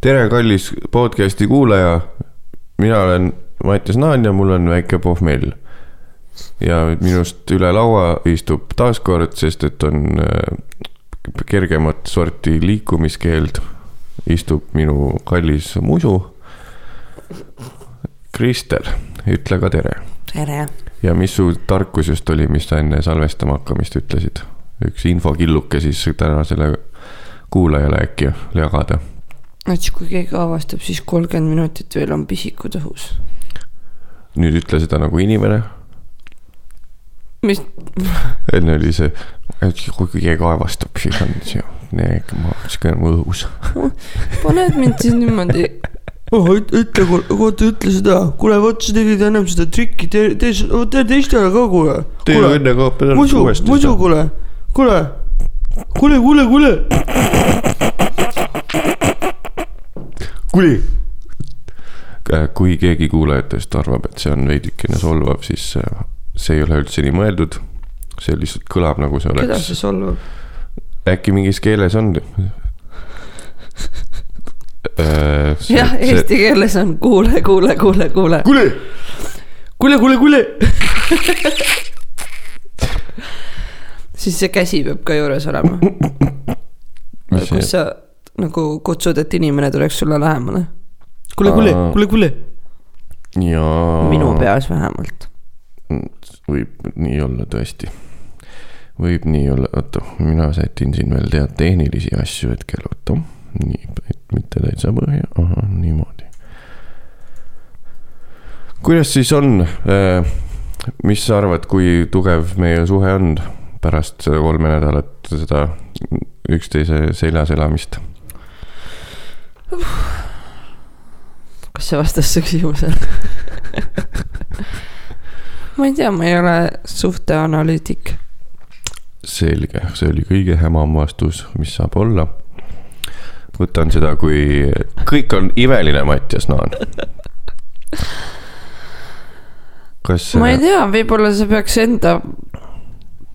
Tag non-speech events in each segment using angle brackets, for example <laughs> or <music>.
tere, kallis podcast'i kuulaja. mina olen Mattias Naan ja mul on väike pohmell. ja minust üle laua istub taaskord, sest et on äh, kergemat sorti liikumiskeeld, istub minu kallis musu. Kristel, ütle ka tere tere. ja mis su tarkus just oli, mis sa enne salvestama hakkamist ütlesid? üks infokilluke siis tänasele kuulajale äkki jagada. Et siis, kui keegi avastab, siis kolmkümmend minutit veel on pisikud õhus. nüüd ütle seda nagu inimene, mis, <laughs> enne oli see, et kui keegi avastab, siis on see, ma sihuke õhus. <laughs> paned mind siis niimoodi. oh, ütle, oota, ütle seda, kuule, vot sa tegid ennem seda trikki, tee, tee, tee teistele ka, kuule. tee õnne kaapa muidu, muidu, kuule, kuule, kuule, kuule, kuule. kuli. kui keegi kuulajatest arvab, et see on veidikene solvav, siis äh, see ei ole üldse nii mõeldud. see lihtsalt kõlab nagu see keda oleks see, solvab? äkki mingis keeles on. <laughs> Äh, jah, eesti keeles on kuule, kuule, kuule, kuule, kuule, kuule, kuule, kuule. siis see käsi peab ka juures olema, <laughs> mis see kus sa nagu kutsud, et inimene tuleks sulle lähemale. kuule, kuule kuule, kuule. jaa. minu peas vähemalt. võib nii olla tõesti. võib nii olla, oota, mina sätin siin veel tead tehnilisi asju hetkel, oota. nii, et mitte täitsa põhja, ahah, niimoodi. kuidas siis on, mis sa arvad, kui tugev meie suhe on pärast seda kolme nädalat seda üksteise seljas elamist? <sighs> kas see vastas su küsimusele? <laughs> ma ei tea, ma ei ole suhteanalüütik. selge, see oli kõige hämam vastus, mis saab olla. võtan seda kui, kõik on imeline, Mattias Naan. kas ma ei tea, võib-olla sa peaks enda,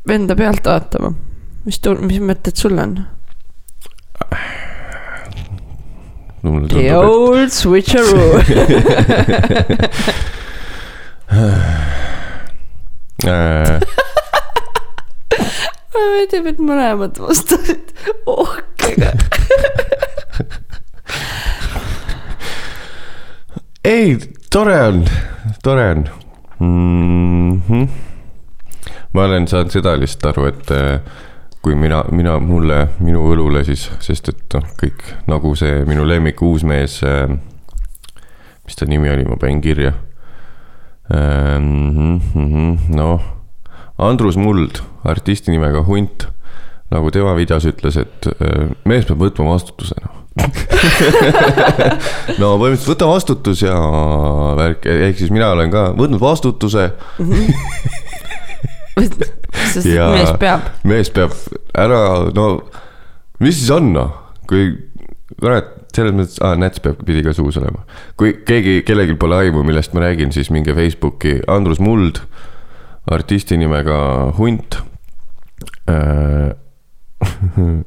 enda pealt vaatama. mis mis mõtted sul on? Mulle The tundub, old switcheroo. <laughs> et äh, meeldib, et mõlemad vastasid ohkega. ei, tore on, tore on mm. -hmm. ma olen saanud seda lihtsalt aru, et äh, kui mina, mina mulle, minu õlule siis, sest et noh, kõik nagu see minu lemmik uusmees äh,. mis ta nimi oli, ma panin kirja äh,. Mm -hmm, noh, Andrus Muld, artisti nimega Hunt, nagu tema videos ütles, et äh, mees peab võtma vastutuse noh <laughs> no põhimõtteliselt võta vastutus ja värk, ehk siis mina olen ka võtnud vastutuse. <laughs> sest Ja- mees peab. mees peab ära, no mis siis on noh, kui kurat, selles mõttes, aa, näts peab, pidi ka suus olema. kui keegi, kellelgi pole aimu, millest ma räägin, siis minge Facebooki, Andrus Muld, artisti nimega Hunt äh. <laughs>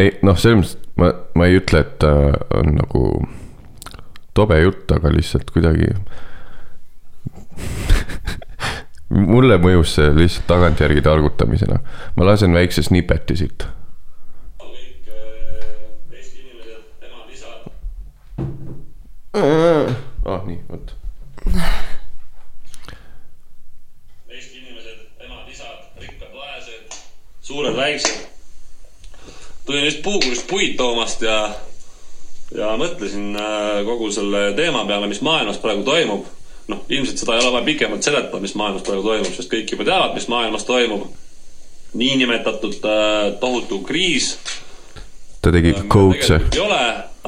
ei noh, selles mõttes ma, ma ei ütle, et ta on nagu tobe jutt, aga lihtsalt kuidagi <laughs> mulle mõjus see lihtsalt tagantjärgi targutamisena. ma lasen väikse snippeti siit. ah nii, vot. Eesti inimesed, emad, isad, rikkad, vaesed, suured, väiksed. tulin just puukulist puid toomast ja, ja mõtlesin äh, kogu selle teema peale, mis maailmas praegu toimub. noh, ilmselt seda ei ole vaja pikemalt seletada, mis maailmas praegu toimub, sest kõik juba teavad, mis maailmas toimub. niinimetatud äh, tohutu kriis ta tegi mida coach'e. tegelikult ei ole,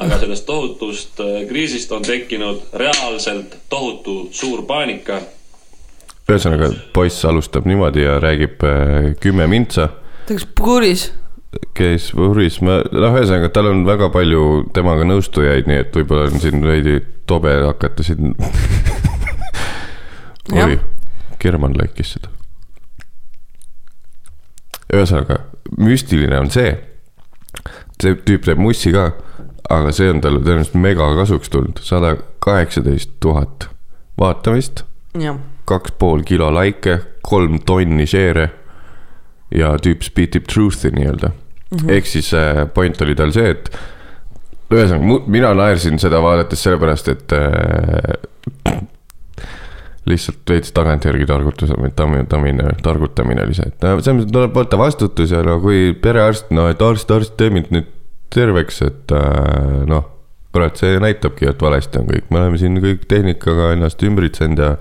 aga sellest tohutust äh, kriisist on tekkinud reaalselt tohutu suur paanika. ühesõnaga, poiss alustab niimoodi ja räägib äh, kümme mintsa, ta kas puuris? käis Võhris, ma, noh, ühesõnaga tal on väga palju temaga nõustujaid, nii et võib-olla on siin veidi tobe hakata siin. <laughs> Oi, German laikis seda. ühesõnaga, müstiline on see, see tüüp teeb mussi ka, aga see on talle tõenäoliselt mega kasuks tulnud, sada kaheksateist tuhat vaatamist, kaks pool kilo laike, kolm tonni share'e ja tüüp spitib truth'i nii-öelda mm -hmm.. ehk siis äh, point oli tal see, et ühesõnaga, mina naersin seda vaadates sellepärast, et äh, lihtsalt veits tagantjärgi targutus, tammi, tammine, targutamine oli see, et selles mõttes tuleb võtta vastutus ja no kui perearst, no et arst, arst, tee mind nüüd terveks, et äh, noh, kurat, see näitabki, et valesti on kõik, me oleme siin kõik tehnikaga ennast ümbritsenud ja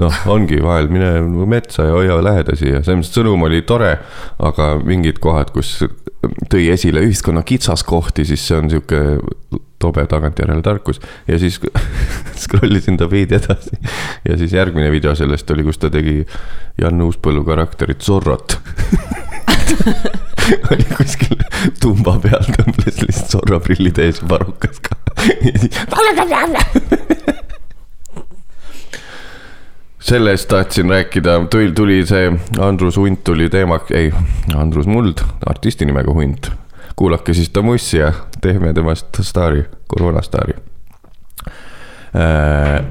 noh, ongi vahel mine metsa ja hoia lähedasi ja selles mõttes sõnum oli tore, aga mingid kohad, kus tõi esile ühiskonna kitsaskohti, siis see on sihuke tobe tagantjärele tarkus. Ja siis <laughs> scroll isin ta feed'i edasi. Ja siis järgmine video sellest oli, kus ta tegi Jan Uuspõllu karakterit Zorrot. <laughs> Oli kuskil tumba peal, tõmbles lihtsalt Zorro prillid ees ja varrukas ka. <laughs> sellest tahtsin rääkida, tuli, tuli see Andrus Hunt tuli teemaks, ei, Andrus Muld, artisti nimega Hunt. kuulake siis ta mussi ja teeme temast staari, koroonastaari äh,.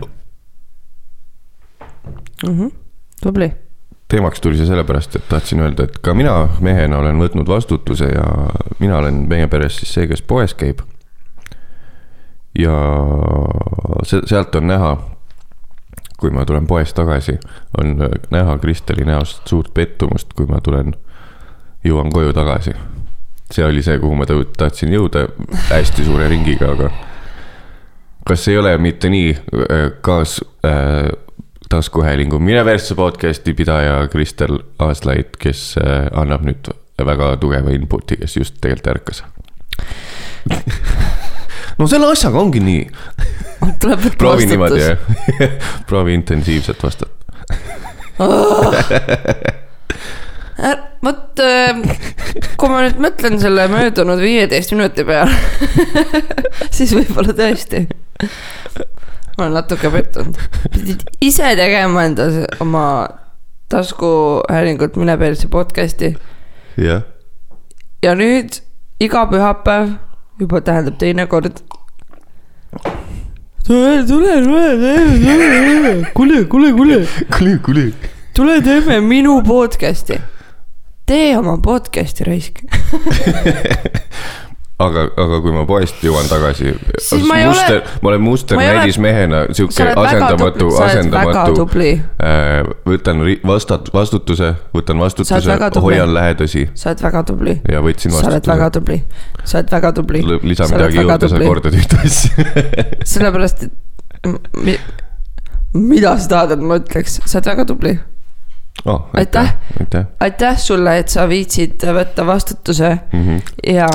tubli. teemaks tuli see sellepärast, et tahtsin öelda, et ka mina mehena olen võtnud vastutuse ja mina olen meie peres siis see, kes poes käib. ja see, sealt on näha, kui ma tulen poest tagasi, on näha Kristeli näost suurt pettumust, kui ma tulen, jõuan koju tagasi. see oli see, kuhu ma tahtsin jõuda hästi suure ringiga, aga kas ei ole mitte nii, kaas äh, taskuhäälingu Mine Versse podcast'i pidaja Kristel Aaslaid, kes äh, annab nüüd väga tugeva input'i, kes just tegelikult ärkas. <laughs> no selle asjaga ongi nii, <laughs> proovi niimoodi vastutus. jah, <laughs> proovi intensiivselt vastata. vot, kui ma nüüd mõtlen selle möödunud viieteist minuti peale, <laughs> siis võib-olla tõesti. ma olen natuke pettunud. pidid ise tegema enda oma taskuhäälingut Mine perse podcast'i jah, ja nüüd iga pühapäev juba tähendab teine kord. tule, tule, tule, tule, kuule, kuule, kuule, kuule, kuule. tule teeme minu podcast'i. tee oma podcast'i raisk. <laughs> aga, aga kui ma poest jõuan tagasi. Ma ei ole- muster, ma olen ma ei ole- musternäidis mehena sihuke asendamatu, asendamatu. tubli, võtan vastat-, vastutuse, võtan vastutuse hoian lähedasi sa oled väga tubli, ja võtsin sa oled väga vastutuse. tubli, sa oled väga tubli. lisa midagi juurde, sa kordad ühte asja. <laughs> sellepärast, et mi, mida sa tahad, et ma ütleks, sa oled väga tubli. oh, Aitäh. aitäh aitäh sulle, et sa viitsid võtta vastutuse mm. -hmm. ja,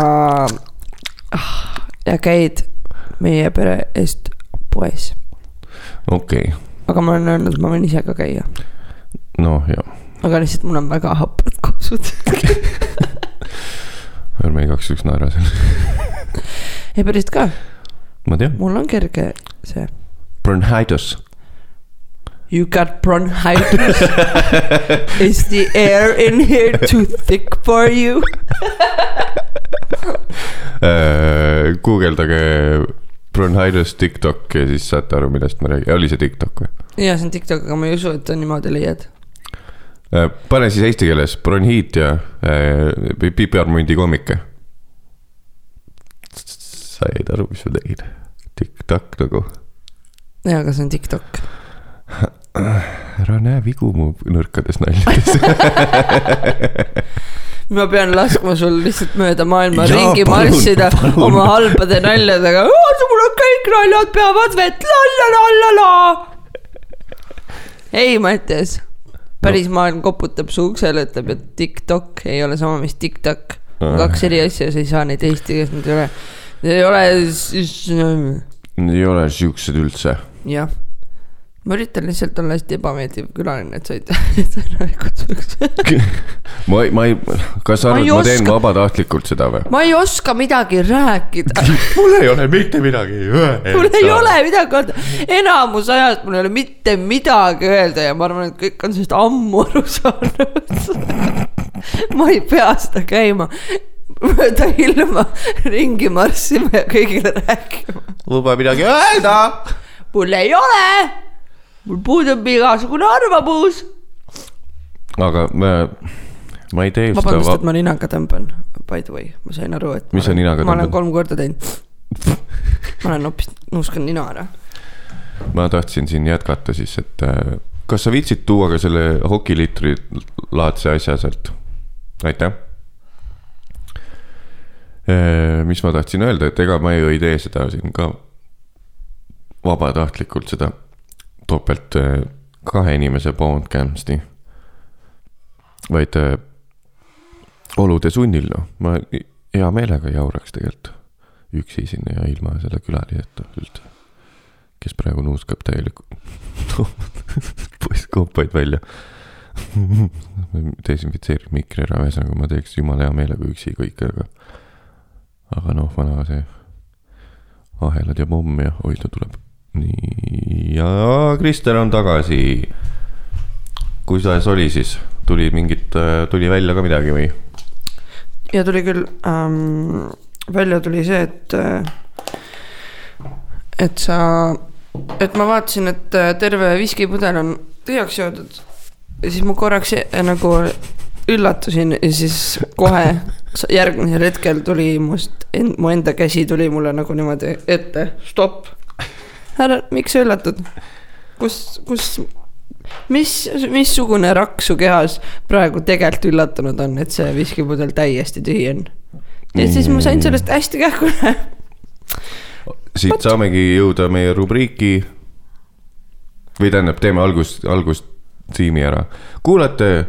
ja käid meie pere eest poes. okei okay., aga ma olen öelnud, ma võin ise ka käia, noh ja aga lihtsalt mul on väga haprad kopsud. <laughs> ärme igaks juhuks naera selle, ei päriselt ka, ma tean, mul on kerge see. bronchitis. You got bronchitis. <laughs> Is the air in here too thick for you? <laughs> Äh, guugeldage bronchitis TikTok ja siis saate aru, millest ma räägin, oli see TikTok või? ja see on TikTok, aga ma ei usu, et sa niimoodi leiad. Äh, pane siis eesti keeles bronhiit ja äh, piparmundi koomike. said aru, mis ma tegin? TikTok nagu, jaa, aga see on TikTok. <laughs> ära näe vigu mu nõrkades naljades. <laughs> ma pean laskma sul lihtsalt mööda maailma Jaa, ringi palun, marssida palun. oma halbade naljadega. mul on kõik naljad peavad vett, la-la-la-la-la. ei, Mattias, päris maailm koputab su uksele, ütleb, et TikTok ei ole sama, mis TikTok. kaks eri asja, sa ei saa neid eesti keeles, need ei ole, ei ole ei ole siuksed üldse. jah. Ma üritan lihtsalt olla hästi ebameeldiv külaline, et sa ei, <laughs> et sa ei kutsuks. <laughs> ma ei, ma ei, kas sa arvad, ma teen oska- vabatahtlikult seda või? ma ei oska midagi rääkida <laughs> mul ei ole mitte midagi öelda. mul ei ole midagi öelda, enamus ajast mul ei ole mitte midagi öelda ja ma arvan, et kõik on sellest ammu aru saanud. ma ei pea seda käima. mööda ilma ringi marssima ja kõigile rääkima. luba midagi öelda. mul ei ole, mul puudub igasugune arvamus. aga ma, ma ei tee vabandust, et seda. ma ninaga tõmban, by the way, ma sain aru, et. Mis sa ninaga ma olen tõmbad? kolm korda teinud. ma olen hoopis, nuuskan nina ära. ma tahtsin siin jätkata siis, et äh, kas sa viitsid tuua ka selle hokiliitri laadse asja sealt? aitäh. mis ma tahtsin öelda, et ega ma ju ei tee seda siin ka vabatahtlikult seda topelt äh, kahe inimese podcast'i. vaid äh, olude sunnil, noh, ma hea meelega jauraks tegelikult üksi siin ja ilma selle külaliseta üldse kes praegu nuuskab täielikult <laughs> poiss koopaid välja. <laughs> desinfitseerib mikri ära, ühesõnaga ma teeks jumala hea meelega üksi kõike, aga, aga noh, vana see ahelad ja pomm ja oi ta tuleb. Nii ja Krister on tagasi. kuidas oli siis, tuli mingit, tuli välja ka midagi või? ja tuli küll ähm,, välja tuli see, et, et sa, et ma vaatasin, et äh, terve viskipudel on tühjaks joodud. ja siis ma korraks nagu üllatusin ja siis kohe järgmisel hetkel tuli must, mu enda käsi tuli mulle nagu niimoodi ette, stopp. härra, miks sa üllatud? kus, kus, mis, missugune rakk su kehas praegu tegelikult üllatunud on, et see viskipudel täiesti tühi on? ja siis ma sain sellest hästi kähku üle. siit saamegi jõuda meie rubriiki. või tähendab, teeme algust, algust tiimi ära. kuulate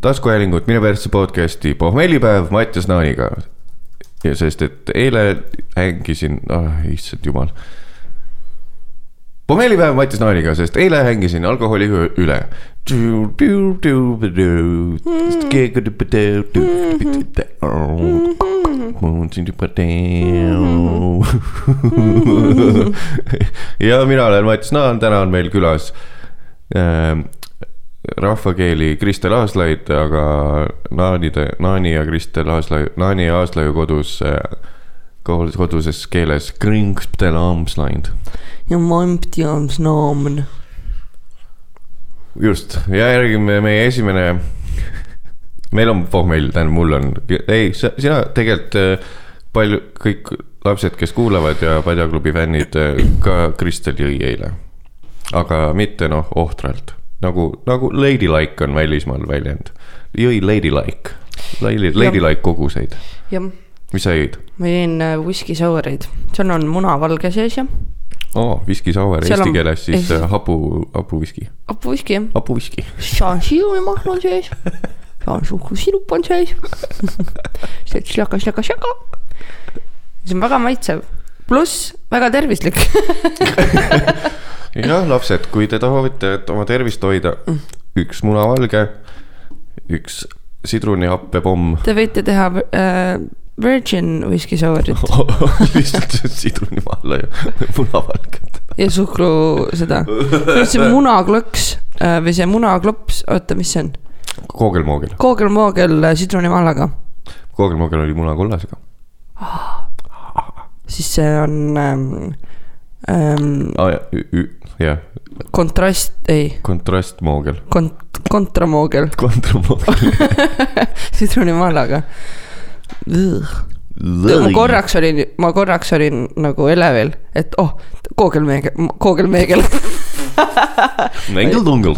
taskuhäälingut Mine persse podcast'i pohmellipäev Mattias Naaniga. ja sest, et eile hängisin, ah issand jumal. Pohmellipäev Mattias Naaniga, sest eile hängisin alkoholi üle. ja mina olen Mats Naan, täna on meil külas äh, rahvakeeli Kristel Aaslaid, aga Naanide, Naani ja Kristel Aaslai, Naani ja Aaslaiu kodus äh, koduses keeles ja just, ja järgime meie esimene. meil on pohmell, tähendab, mul on, ei, sina tegelikult äh, palju, kõik lapsed, kes kuulavad ja Padjaklubi fännid, ka Kristel jõi eile. aga mitte noh, ohtralt, nagu, nagu ladylike on välismaal väljend. jõi ladylike, lady, ladylike koguseid, jah, mis sa jõid? ma jõin äh, whisky sour'eid, seal on munavalge sees ja oo, viski sour eesti on- keeles siis siis- äh, hapu, hapuviski, hapuviski jah. hapuviski. šansiivimahl on sees, <laughs> šansuhkrusirup on sees. <laughs> see šlaka, šlaka, šlaka. see on väga maitsev, pluss väga tervislik. <laughs> jah, lapsed, kui te tahate oma tervist hoida, üks munavalge, üks sidrunihappepomm. Te võite teha äh, virgin whisky sour'it <laughs> lihtsalt see sidrunimaal ja <laughs> munavalget. ja suhkru seda. see munaklõks äh, või see munaklops, oota, mis see on? koogelmoogel, koogelmoogel äh, sidrunimahlaga, koogelmoogel oli munakollasega. siis see on ähm, ähm, ah,, jah, kontrast, ei, kontrastmoogel, kont-, kontramoogel kontramoogel. <laughs> sidrunimahlaga. Ma korraks olin, ma korraks olin nagu elevil, et oh, koogelmeegel, koogelmeegel. <laughs> mängel-tungel.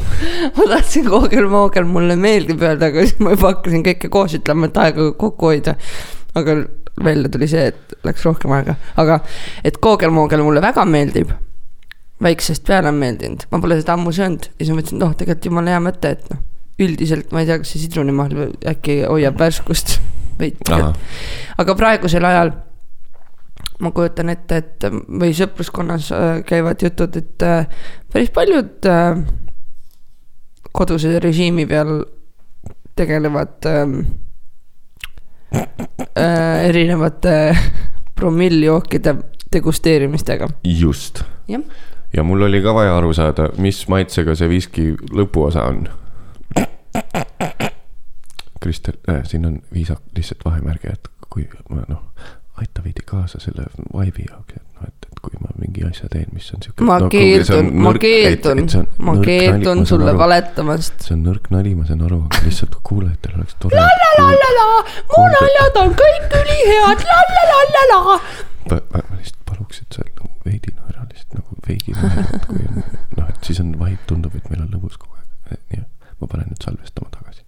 ma tahtsin koogelmoogel mulle meeldib öelda, aga siis ma juba hakkasin kõike koos ütlema, et aega kokku hoida. aga välja tuli see, et läks rohkem aega, aga et koogelmoogel mulle väga meeldib. väiksest peale on meeldinud, ma pole seda ammu söönud ja siis ma mõtlesin, et noh, tegelikult jumala hea mõte, et noh. üldiselt ma ei tea, kas see sidrunimahl äkki hoiab värskust ahah, aga praegusel ajal ma kujutan ette, et või sõpruskonnas äh, käivad jutud, et äh, päris paljud äh, koduse režiimi peal tegelevad äh, erinevate promilljookide degusteerimistega. just. ja mul oli ka vaja aru saada, mis maitsega see viski lõpuosa on. Kristel äh,, siin on viisak, lihtsalt vahemärge, et kui ma noh, aita veidi kaasa selle vibe'i jaoks, et noh, et, et kui ma mingi asja teen, mis on siuke. ma keeldun, ma keeldun, ma keeldun sulle. valetamast. see on nõrk nali, ma saan aru, aga lihtsalt kuulajatel oleks tore. mu naljad on kõik ülihead, la-la-la-la-la. ma, ma ma lihtsalt paluks, et sa nagu veidi naera lihtsalt nagu veidi naera, et kui on noh, et siis on vibe, tundub, et meil on lõbus kogu aeg. nii, ma panen nüüd salvestama tagasi.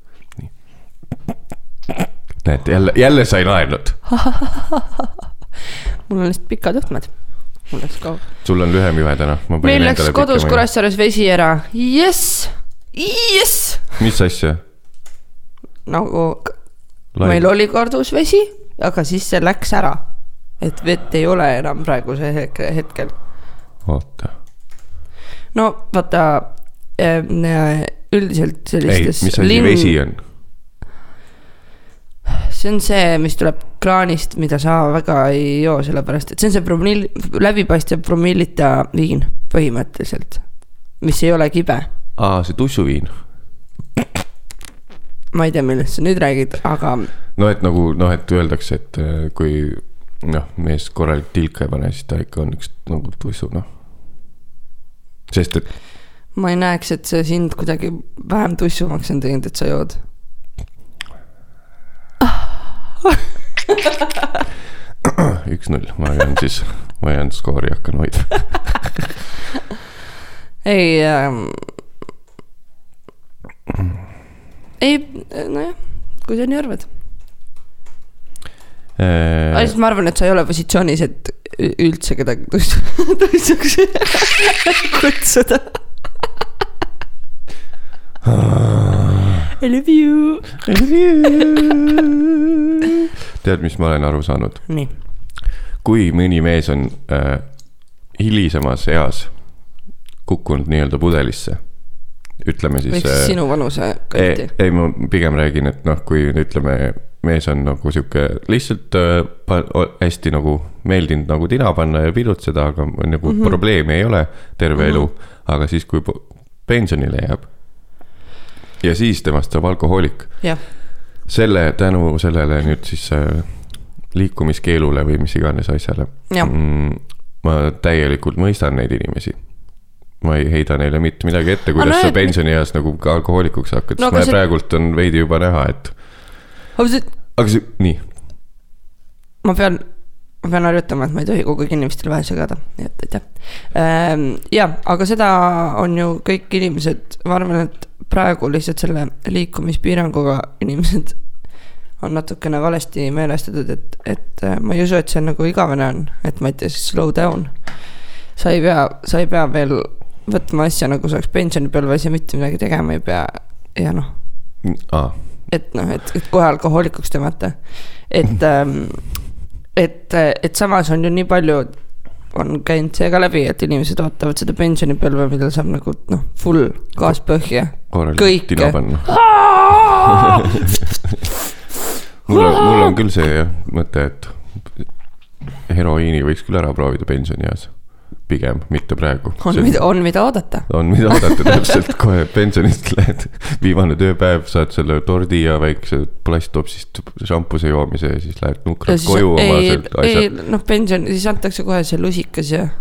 näed, jälle, jälle sa ei naernud. <laughs> mul on lihtsalt pikad juhtmed. mul läks ka. sul on lühem juhe täna. meil läks kodus. Kuressaares vesi ära, jess, jess, mis asja? nagu meil oli kodus vesi, aga siis see läks ära. et vett ei ole enam praegusel hetke- hetkel. oota, no vaata äh, üldiselt ei, sellistes mis asi vesi on? See on see, mis tuleb kraanist, mida sa väga ei joo, sellepärast et see on see promill, läbipaistev promillita viin põhimõtteliselt, mis ei ole kibe. aa, see tussuviin. ma ei tea, millest sa nüüd räägid, aga no et nagu noh, et öeldakse, et äh, kui noh, mees korralik tilka ei pane, siis ta ikka on üks nagu tussu, noh. sest et ma ei näeks, et see sind kuidagi vähem tussumaks on teinud, et sa jood. <laughs> üks-null, ma jään siis, ma jään skoori hakkan hoidma. <laughs> ei ähm,, ei, nojah, kui sa nii arvad. aga lihtsalt ma arvan, et sa ei ole positsioonis, et üldse kedagi tussuks <laughs> kutsuda. I love you. tead, mis ma olen aru saanud? kui mõni mees on äh, hilisemas eas kukkunud nii-öelda pudelisse, ütleme siis. või siis sinu vanuse kanti ei,. ma pigem räägin, et noh, kui ütleme, mees on nagu sihuke lihtsalt äh, hästi nagu meeldinud nagu tina panna ja pidutseda, aga nagu mm -hmm. probleemi ei ole terve mm -hmm. elu. aga siis, kui pensionile jääb ja siis temast saab alkohoolik, jah, selle tänu sellele nüüd siis äh, liikumiskeelule või mis iganes asjale mm,. ma täielikult mõistan neid inimesi. ma ei heida neile mitte midagi ette, kuidas no sa pensionieas nagu alkohoolikuks hakkad No sest see- see... praegult on veidi juba näha, et aga see, nii, ma pean, ma pean harjutama, et ma ei tohi kogu aeg inimestele vahele segada, nii et aitäh. ja, aga seda on ju kõik inimesed, ma arvan, et praegu lihtsalt selle liikumispiiranguga inimesed on natukene valesti meelestatud, et, et äh, ma ei usu, et see nagu igavene on, et Mattias, slow down. sa ei pea, sa ei pea veel võtma asja nagu sa oleks pensionipõlves ja mitte midagi tegema ei pea ja noh aa, et noh, et, et kohe alkohoolikuks tõmmata. et, et, et samas on ju nii palju, on käinud see ka läbi, et inimesed ootavad seda pensionipõlve, millal saab nagu noh, full gaas põhja. Kõike. <laughs> mul on, mul on küll see jah, mõte, et heroiini võiks küll ära proovida pensionieas. pigem, mitte praegu. on mida, on mida oodata. on, mida oodata <laughs> täpselt, kohe pensionist lähed, viimane tööpäev, saad selle tordi ja väikse plasttopsist šampuse joomise ja siis lähed nukralt koju oma ei sealt, ei asjad. noh, pension, siis antakse kohe see lusikas ja <laughs>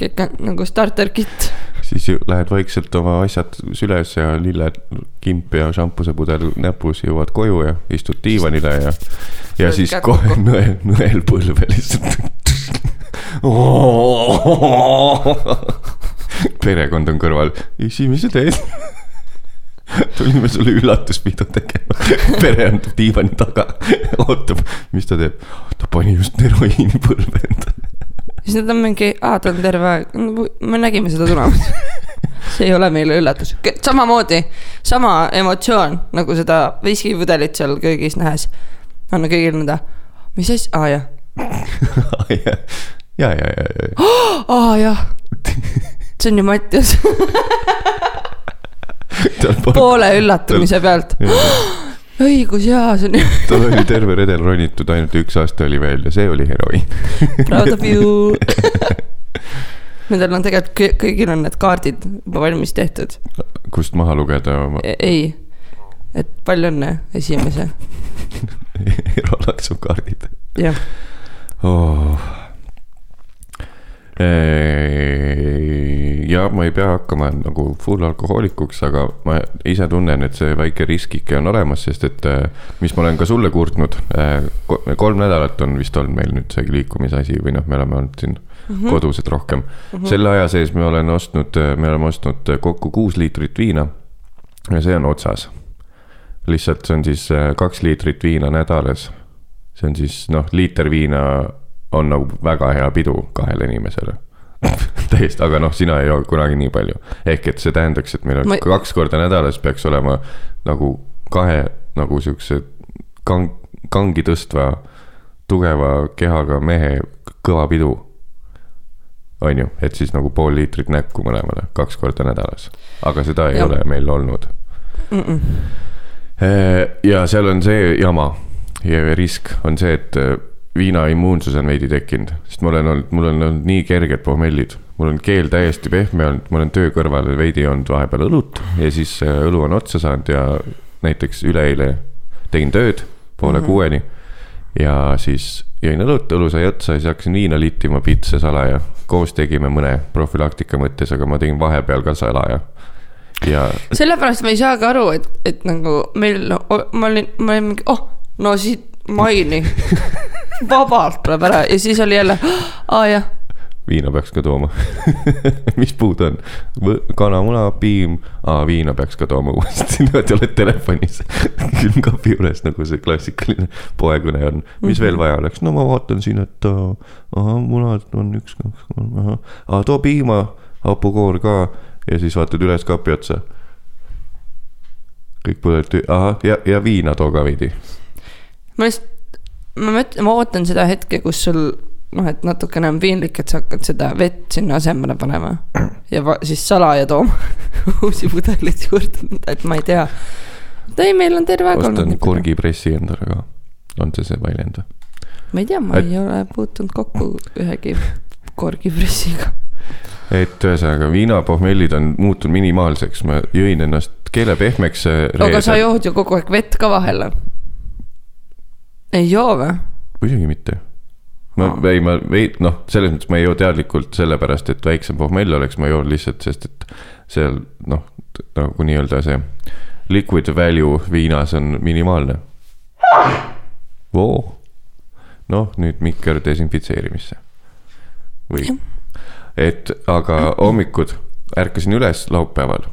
kõik on nagu starter kit. siis ju lähed vaikselt oma asjad süles ja lilled, kimp ja šampusepudel näpus, jõuad koju ja istud diivanile ja, ja siis kohe <laughs> nõel, nõel põlve lihtsalt. <laughs> perekond on kõrval, sa teed? <laughs> tulime sulle üllatuspidu tegema, <laughs> pere on diivani taga, ootab, mis ta teeb, ta pani just heroiini põlve endale. siis nad on mingi, aa, ta on terve aeg, me nägime seda tulemas. see ei ole meile üllatus, samamoodi, sama emotsioon nagu seda viskipudelit seal köögis nähes. anna kõigile nõnda, mis asja, aa jah, ja, ja, ja, ja, ja. <gasps> aa jah, see on ju Mattias, poole üllatumise pealt, <gasps> õigus jaa, see on tal oli terve redel ronitud, ainult üks aasta oli veel ja see oli heroiin. proud of you. <laughs> Nendel on tegelikult kõ- kõigil on need kaardid juba valmis tehtud, kust maha lugeda oma, ei, et palju õnne esimese <laughs> eralaksukaardid jah, oh.. Ja ma ei pea hakkama nagu full alkohoolikuks, aga ma ise tunnen, et see väike riskike on olemas, sest et mis ma olen ka sulle kurtnud, kolm nädalat on vist olnud meil nüüd see liikumisasi või noh, me oleme olnud siin mm -hmm. kodused rohkem mm. -hmm. selle aja sees me olen ostnud, me oleme ostnud kokku kuus liitrit viina ja see on otsas. lihtsalt see on siis kaks liitrit viina nädalas see on siis noh, liiter viina on nagu väga hea pidu kahele inimesele. <laughs> täiesti, aga noh, sina ei joo kunagi nii palju. ehk et see tähendaks, et meil on Ma- kaks korda nädalas peaks olema nagu kahe nagu siukse kang-, kangi tõstva tugeva kehaga mehe kõva pidu. on ju, et siis nagu pool liitrit näkku mõlemale kaks korda nädalas, aga seda ei ja. ole meil olnud. ja seal on see jama ja risk on see, et viina immuunsus on veidi tekkinud, sest ma olen olnud, mul on olnud nii kerged pohmellid. mul on keel täiesti pehme olnud, ma olen töö kõrval veidi olnud vahepeal õlut ja siis äh, õlu on otsa saanud ja näiteks üleeile tegin tööd poole mm -hmm. kuueni. ja siis jõin õlut, õlu sai otsa ja siis hakkasin viina littima pitse salaja. koos tegime mõne profülaktika mõttes, aga ma tegin vahepeal ka salaja. ja sellepärast ma ei saagi aru, et, et nagu meil, ma olin, ma olin mingi, oh, no siit maini. Vabalt tuleb ära. Ja siis oli jälle, aa jah, viina peaks ka tooma. <laughs> Mis puud on? kanamuna, piim, viina peaks ka tooma uuesti, niimoodi oled telefonis. <laughs> Külmkapi juures nagu see klassikaline poekõne on. mis veel vaja oleks, no ma vaatan siin, et ahah, munad on üks, kaks, kolm, ahah, ah, too piima, hapukoor ka. Ja siis vaatad üles kapi otsa. kõik põleti, ahah, ja, ja viina too ka veidi. Ma lihtsalt, ma mõtlen, ma ootan seda hetke, kus sul noh, et natukene on piinlik, et sa hakkad seda vett sinna asemele panema ja va- siis salaja tooma <laughs> uusi pudeleid juurde, et ma ei tea. ei, meil on terve aeg ostan olnud. korgipressi endale ka, on see see väljend või? ma ei tea, ma Et- ei ole puutunud kokku ühegi korgipressiga. et ühesõnaga viinapohmellid on muutunud minimaalseks, ma jõin ennast keele pehmeks. aga sa jood ju kogu aeg vett ka vahele. Ei joo või? muidugi mitte. ma Aa., ei, ma ei, noh, selles mõttes ma ei joo teadlikult sellepärast, et väiksem pohmell oleks, ma joon lihtsalt, sest et seal noh, nagu nii-öelda see liquid value viinas on minimaalne. Voo, noh nüüd mikker desinfitseerimisse. või, et aga hommikud ärkasin üles laupäeval,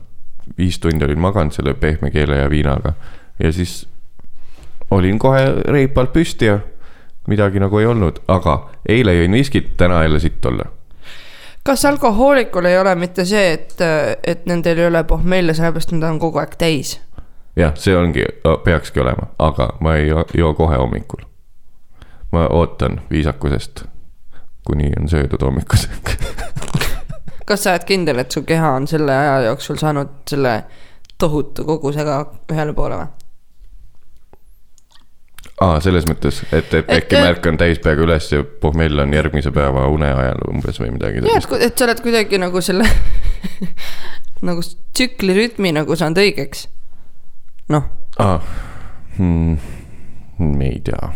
viis tundi olin maganud selle pehme keele ja viinaga ja siis olin kohe reipalt püsti ja midagi nagu ei olnud, aga eile jõin viskit, täna jälle sitt olla. kas alkohoolikul ei ole mitte see, et, et nendel ei ole pohmelle, sellepärast nad on kogu aeg täis? jah, see ongi, peakski olema, aga ma ei joo- kohe hommikul. ma ootan viisakusest, kuni on söödud hommikusöök. <laughs> kas sa oled kindel, et su keha on selle aja jooksul saanud selle tohutu kogusega ühele poole või? aa, selles mõttes, et, et äkki ma ärkan täispeaga üles ja pohmell on järgmise päeva une ajal umbes või midagi jah, et sellist., sa oled kuidagi nagu selle <laughs> nagu tsükli rütmi nagu saanud õigeks. noh, aa, hmm, me ei tea.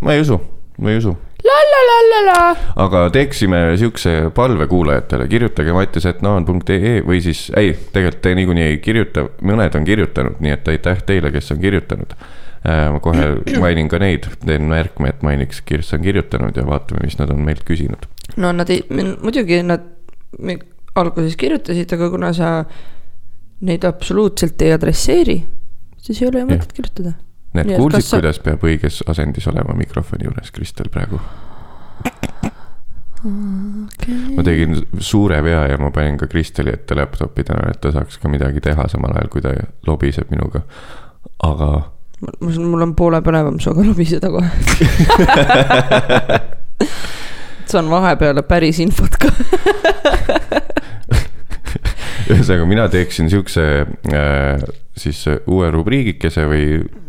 ma ei usu, ma ei usu la la la la la. aga teeksime siukse palve kuulajatele, kirjutage mattisetnaan.ee või siis, ei, tegelikult te niikuinii ei kirjuta, mõned on kirjutanud, nii et aitäh teile, kes on kirjutanud. Ma kohe mainin ka neid, teen märkme, et mainiks, kes on kirjutanud ja vaatame, mis nad on meilt küsinud. no nad ei, muidugi nad alguses kirjutasid, aga kuna sa neid absoluutselt ei adresseeri, siis ei ole ju mõtet kirjutada. Need kuulsid sa- kuidas peab õiges asendis olema mikrofoni juures, Kristel, praegu? ma tegin suure vea ja ma panin ka Kristeli ette laptop'i täna, et ta saaks ka midagi teha samal ajal, kui ta lobiseb minuga. aga mul, mul on poole põnevam sinuga lobiseda kohe. <laughs> saan vahepeale päris infot ka. ühesõnaga, mina teeksin siukse äh, siis uue rubriigikese või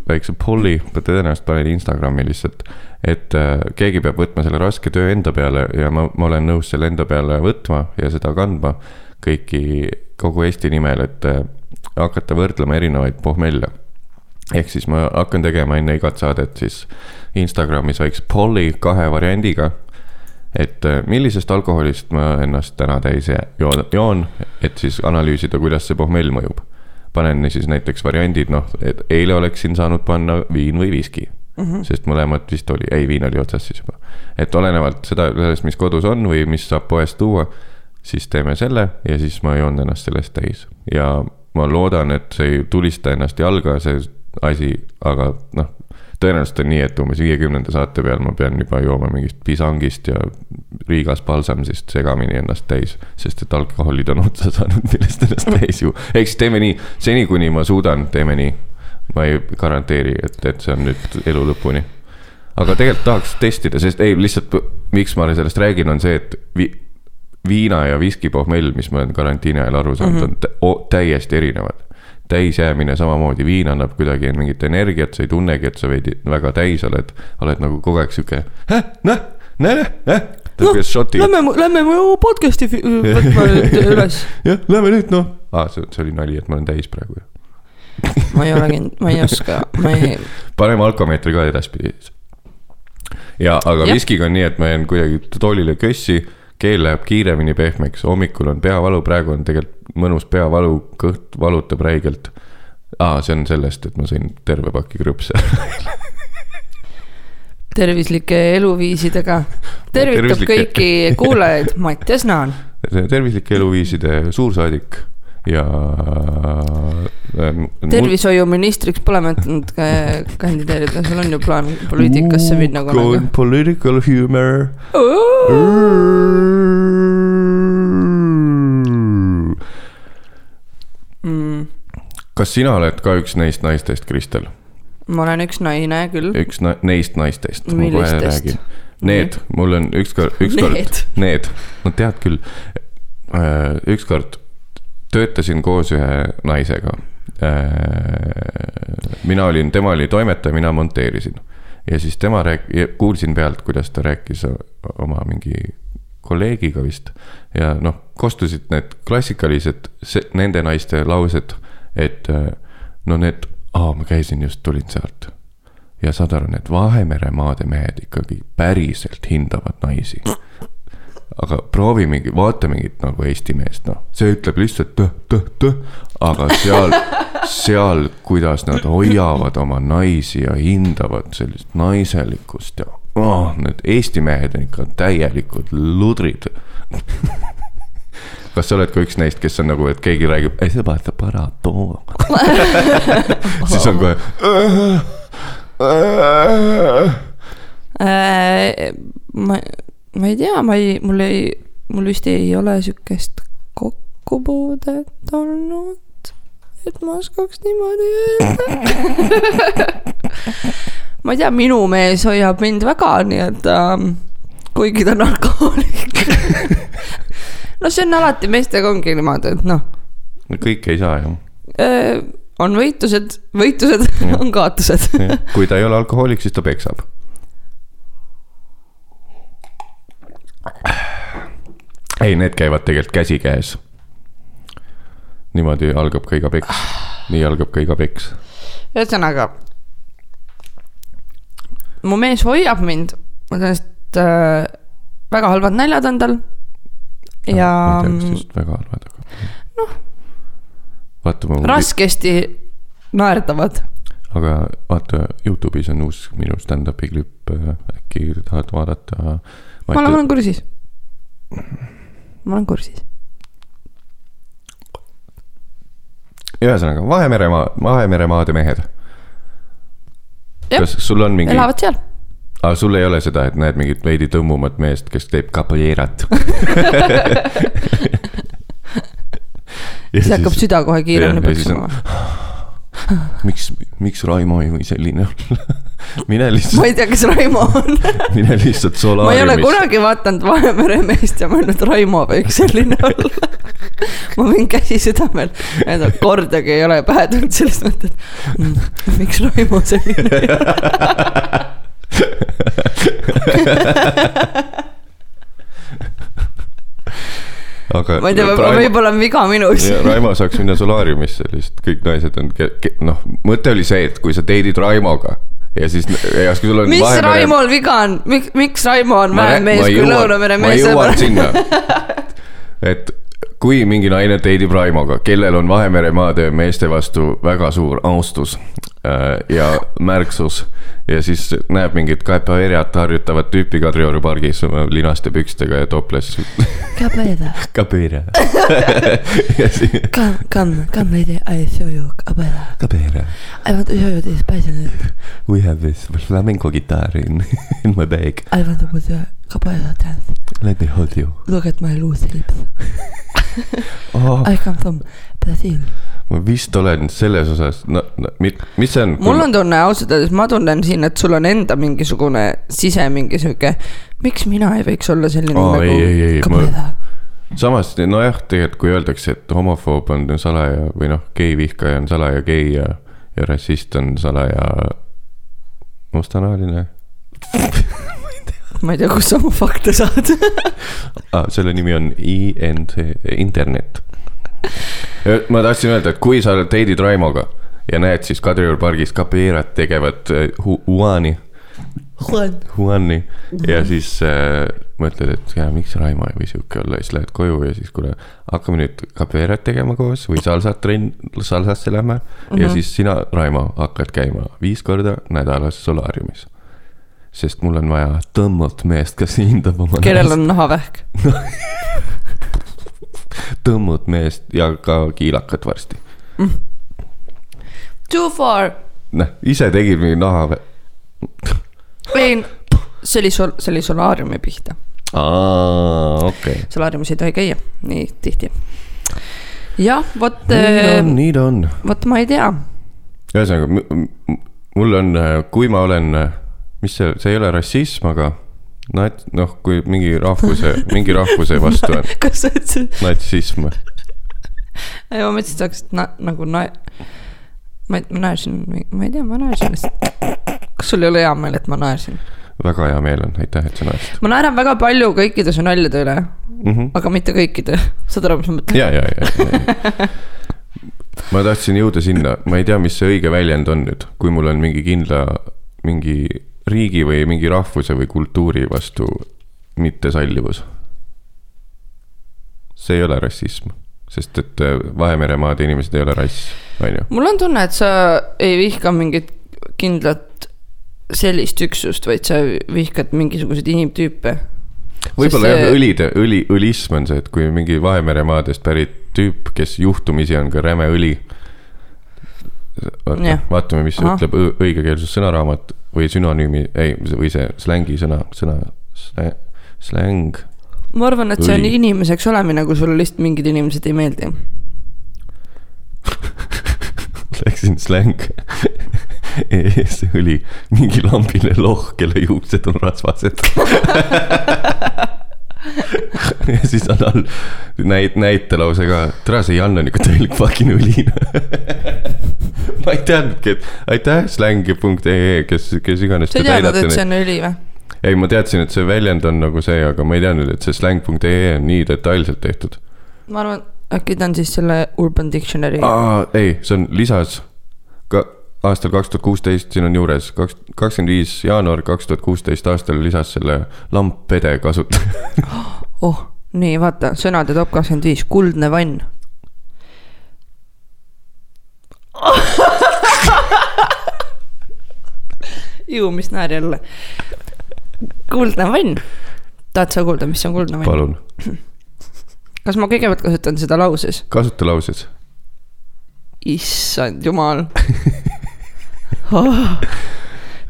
väikse polli, tõenäoliselt panen Instagrami lihtsalt. et äh, keegi peab võtma selle raske töö enda peale ja ma, ma olen nõus selle enda peale võtma ja seda kandma kõiki, kogu Eesti nimel, et äh, hakata võrdlema erinevaid pohmelle. Ehk siis ma hakkan tegema enne igat saadet siis Instagramis väikse polli kahe variandiga. et äh, millisest alkoholist ma ennast täna täis joon, joon, et siis analüüsida, kuidas see pohmell mõjub. panen siis näiteks variandid, noh, et eile oleksin saanud panna viin või viski mm. -hmm. sest mõlemat vist oli, ei, viin oli otsas siis juba. et olenevalt seda, sellest, mis kodus on või mis saab poest tuua, siis teeme selle ja siis ma joon ennast sellest täis ja ma loodan, et see ei tulista ennast jalga, see asi, aga noh, tõenäoliselt on nii, et umbes viiekümnenda saate peal ma pean juba jooma mingist pisangist ja Riigas palsamsist segamini ennast täis, sest et alkoholid on otsa saanud, millest ennast täis ju. ehk siis teeme nii, seni kuni ma suudan, teeme nii. ma ei garanteeri, et, et see on nüüd elu lõpuni. aga tegelikult tahaks testida, sest ei, lihtsalt miks ma sellest räägin, on see, et vi, viina ja viski pohmell, mis ma olen karantiini ajal aru saanud mm, -hmm. on tä täiesti erinevad täisjäämine samamoodi, viin annab kuidagi mingit energiat, sa ei tunnegi, et sa veidi väga täis oled. oled nagu kogu aeg sihuke, noh, näe, näe. noh, lähme, lähme mu podcast'i võtma nüüd <laughs> üles. jah, lähme nüüd noh ah,, see, see oli nali, et ma olen täis praegu ju <laughs> ma ei ole kindel, ma ei oska, ma ei. <laughs> paneme alkomeetri ka edaspidi. ja, aga viskiga on nii, et ma jään kuidagi toolile kössi keel läheb kiiremini pehmeks, hommikul on peavalu, praegu on tegelikult mõnus peavalu, kõht valutab räigelt. aa, see on sellest, et ma sõin terve paki krõpse <laughs> tervislike eluviisidega. tervitab tervislike... kõiki kuulajaid, Mattias Naan. <laughs> tervislike eluviiside suursaadik ja ähm,. tervishoiuministriks pole mõtelnud kandideerida, sul on ju plaan poliitikasse minna kunagi. Political humor. Mm. kas sina oled ka üks neist naistest, Kristel? ma olen üks naine küll. üks na neist naistest. millistest? Need, mul on ükskord, ükskord, <laughs> need, no tead küll. Äh, ükskord töötasin koos ühe naisega. Äh, mina olin, tema oli toimetaja, mina monteerisin. ja siis tema rääk-, kuulsin pealt, kuidas ta rääkis oma mingi kolleegiga vist. ja noh, kostusid need klassikalised, nende naiste laused, et no need, aa, ma käisin just, tulin sealt. ja saad aru, need Vahemere maade mehed ikkagi päriselt hindavad naisi aga proovi mingi, vaata mingit nagu Eesti meest, noh, see ütleb lihtsalt tõh, tõh, tõh. aga seal, seal, kuidas nad hoiavad oma naisi ja hindavad sellist naiselikkust ja oh, need Eesti mehed on ikka täielikud ludrid. Kas sa oled ka üks neist, kes on nagu, et keegi räägib, ei see vaata paratoo <laughs> siis on kohe äh, ma ma ei tea, ma ei, mul ei, mul vist ei ole sihukest kokkupuudet olnud, et ma oskaks niimoodi öelda. <laughs> Ma ei tea, minu mees hoiab mind väga, nii et äh, kuigi ta on alkohoolik <laughs> no see on alati, meestega ongi niimoodi, et noh. no kõike ei saa ju. Äh,. on võitlused, võitlused <laughs> on kaotused. Kui ta ei ole alkohoolik, siis ta peksab ei, need käivad tegelikult käsikäes. niimoodi algab ka iga peks, nii algab ka iga peks. ühesõnaga, mu mees hoiab mind, et äh, väga halvad naljad on tal. ja. ma ei tea, kas just väga halvad, aga. noh. vaata ma. raskesti naerdavad aga vaata, Youtube'is on uus minu stand-up'i klipp, äh, äkki tahad vaadata ma olen, ma olen kursis. ma olen kursis. ühesõnaga Vahemeremaa, Vahemeremaade mehed. kas sul on mingi? elavad seal aga sul ei ole seda, et näed mingit veidi tõmbumat meest, kes teeb capoeirat <laughs> siis hakkab süda kohe kiiremini põksuma <laughs> miks, miks Raimo ei või selline olla <laughs> mine lihtsalt. ma ei tea, kes Raimo on <laughs> mine lihtsalt solaariumisse. ma ei ole kunagi vaadanud Vahemere meest ja mõelnud, Raimo võiks selline olla ma võin käsi südamel, et kordagi ei ole pähe tulnud sellest mõtet mm,, miks Raimo selline ei ole aga. ma ei tea, võib-olla on viga minus. Raimo saaks minna solaariumisse lihtsalt, kõik naised on, noh, mõte oli see, et kui sa date'id Raimoga ja siis, ja kui sul on mis Raimol viga on, miks, miks Raimo on Ma vähem mees ma kui Lõunamere ma mees? jõuan sinna, <laughs> et kui mingi naine date'ib Raimoga, kellel on Vahemere maade meeste vastu väga suur austus äh, ja märksus ja siis näeb mingit capoeiriat harjutavat tüüpi Kadrioru pargis oma linaste pükstega ja toples Capoeira, capoeira come, come, come lady, I show you capoeira. capoeira I want to show you this passionate, we have this flamenco guitar in <laughs> in my bag. I want to put the capoeira dance. let me hold you Look at my loose hips. <laughs> oh, I come from Brazil. ma vist olen selles osas no, no mi- mis see on mul on tunne ausalt öeldes, ma tunnen siin, et sul on enda mingisugune sise mingi sihuke, miks mina ei võiks olla selline Aa, nagu ei, ei, ei, ma- capoeira. samas nojah, tegelikult kui öeldakse, et homofoob on salaja või noh, geivihkaja on salaja gei ja, ja rassist on salaja mustanahaline <laughs> ma ei tea, kust sa oma fakte saad. ah,. selle nimi on INT, internet. ma tahtsin öelda, et kui sa date'id Raimoga ja näed siis Kadrioru pargis capoeirat tegevat äh, hu- Juani, Juan. Juani ja siis äh, mõtled, et ja miks Raimo ei või sihuke olla siis lähed koju ja siis kuule, hakkame nüüd capoeirat tegema koos või salsat trenn, salsasse lähme mm -hmm. ja siis sina, Raimo, hakkad käima viis korda nädalas solaariumis. Sest mul on vaja tõmmut meest, kes hindab oma kellel on nahavähk? <laughs> tõmmut meest ja ka kiilakat varsti. Too far. noh, ise tegid mingi naha või? ei, see oli sol-, see oli solaariumi pihta. aa, okei okay.. solaariumis ei tohi käia nii tihti. jah, vot, nii ta on, nii ta on. vot ma ei tea. ühesõnaga, mul on, kui ma olen, mis see, see ei ole rassism, aga nat-, noh, kui mingi rahvuse, mingi rahvuse vastu on <laughs> kas sa ütlesid, natsism. ei ma mõtlesin, et sa hakkasid na-, nagu na-, ma ma naersin, ma ei tea, ma naersin lihtsalt. kas sul ei ole hea meel, et ma naersin? väga hea meel on, aitäh, et sa naersid ma naeran väga palju kõikide su naljade üle, mm. -hmm. aga mitte kõikide, saad aru, mis ma mõtlen? ja, ja, ja. ma tahtsin jõuda sinna, ma ei tea, mis see õige väljend on nüüd, kui mul on mingi kindla, mingi riigi või mingi rahvuse või kultuuri vastu mittesallivus. see ei ole rassism, sest et äh, Vahemeremaade inimesed ei ole rass, on ju. mul on tunne, et sa ei vihka mingit kindlat sellist üksust, vaid sa vihkad mingisuguseid inimtüüpe. võib-olla Sest jah see-, õlide, õli, õlism on see, et kui mingi Vahemeremaadest pärit tüüp, kes juhtumisi on ka räme õli. Vaatame, mis Ahah. ütleb õigekeelsus sõnaraamat või sünonüümi, ei, või see slängi sõna, sõna, släng. ma arvan, et see on inimeseks olemine, kui sulle lihtsalt mingid inimesed ei meeldi. <laughs> Läksin släng <laughs> ees oli mingi lambine lohh, kelle juuksed on rasvased. <laughs> <laughs> ja siis on all näit-, näitelause ka, tere, see Jan on ikka täielik fucking õli. <laughs> ma ei teadnudki, et aitäh släng.ee, kes, kes iganes sa ei teadnud, et see on õli või? ei, ma teadsin, et see väljend on nagu see, aga ma ei teadnud, et see släng.ee on nii detailselt tehtud. ma arvan, äkki ta on siis selle Urban Dictionary. aa, ei, see on lisas aastal kaks tuhat kuusteist, siin on juures kaks, kakskümmend viis jaanuar kaks tuhat kuusteist aastal lisas selle lamppede kasutaja. <gasps> oh, nii vaata, sõnade top kakskümmend viis, kuldne vann. <laughs> ju, mis näer jälle. kuldne vann. tahad sa kuulda, mis on kuldne vann? palun, <clears throat> kas ma kõigepealt kasutan seda lauses? kasuta lauses. issand jumal <laughs> oh..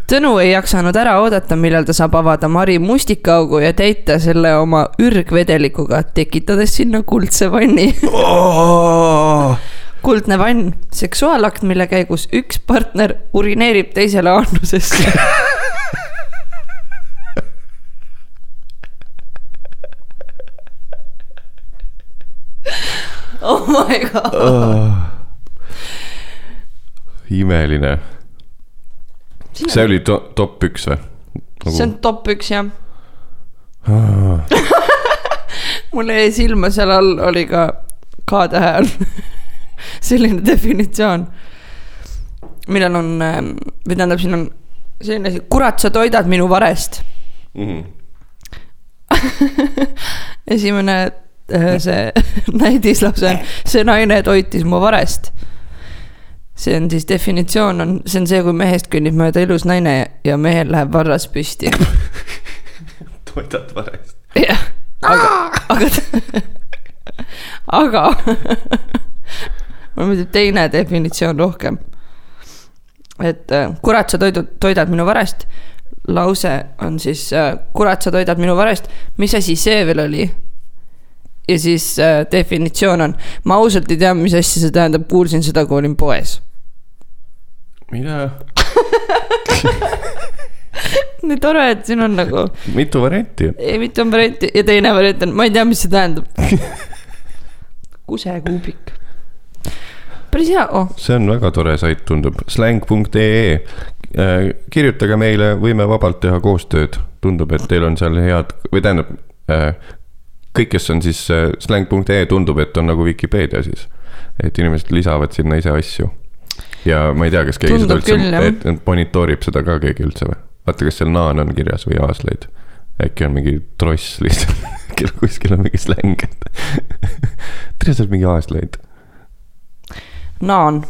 Tõnu ei jaksanud ära oodata, millal ta saab avada Mari mustikaugu ja täita selle oma ürgvedelikuga, tekitades sinna kuldse vanni. kuldne vann, seksuaalakt, mille käigus üks partner urineerib teisele aanusesse. <laughs> oh my god. imeline, see oli to, top üks või? see on top üks jah. <laughs> mul jäi silma seal all oli ka K-tähe all <laughs> selline definitsioon. millel on, või tähendab, siin on selline asi, kurat, sa toidad minu varest. Mhm. <laughs> esimene äh, see näidislause on, see naine toitis mu varest. See on siis definitsioon on, see on see, kui mehest kõnnib mööda ilus naine ja mehel läheb varras püsti. <laughs> toidad varest. jah, aga, aga, <laughs> aga <laughs> mulle meeldib teine definitsioon rohkem. et äh, kurat, sa toidud, toidad minu varest. lause on siis äh, kurat, sa toidad minu varest, mis asi see veel oli? ja siis äh, definitsioon on, ma ausalt ei tea, mis asja see tähendab, kuulsin seda, kui olin poes. Mida? <laughs> nii tore, et siin on nagu mitu varianti. ei, mitte on varianti ja teine variant on, ma ei tea, mis see tähendab. <laughs> kusekuubik. päris hea, oh, see on väga tore sait, tundub, släng.ee. kirjutage meile, võime vabalt teha koostööd, tundub, et teil on seal head või tähendab, kõik, kes on siis äh, släng.ee, tundub, et on nagu Vikipeedia siis. et inimesed lisavad sinna ise asju. Ja ma ei tea, kas keegi seda Tundub jah. üldse, et monitoorib seda ka keegi üldse või? vaata, kas seal naan on kirjas või aasleid. äkki on mingi tross lihtsalt, <laughs> kuskil on mingi släng, et. tere, sa oled mingi aasleid. naan,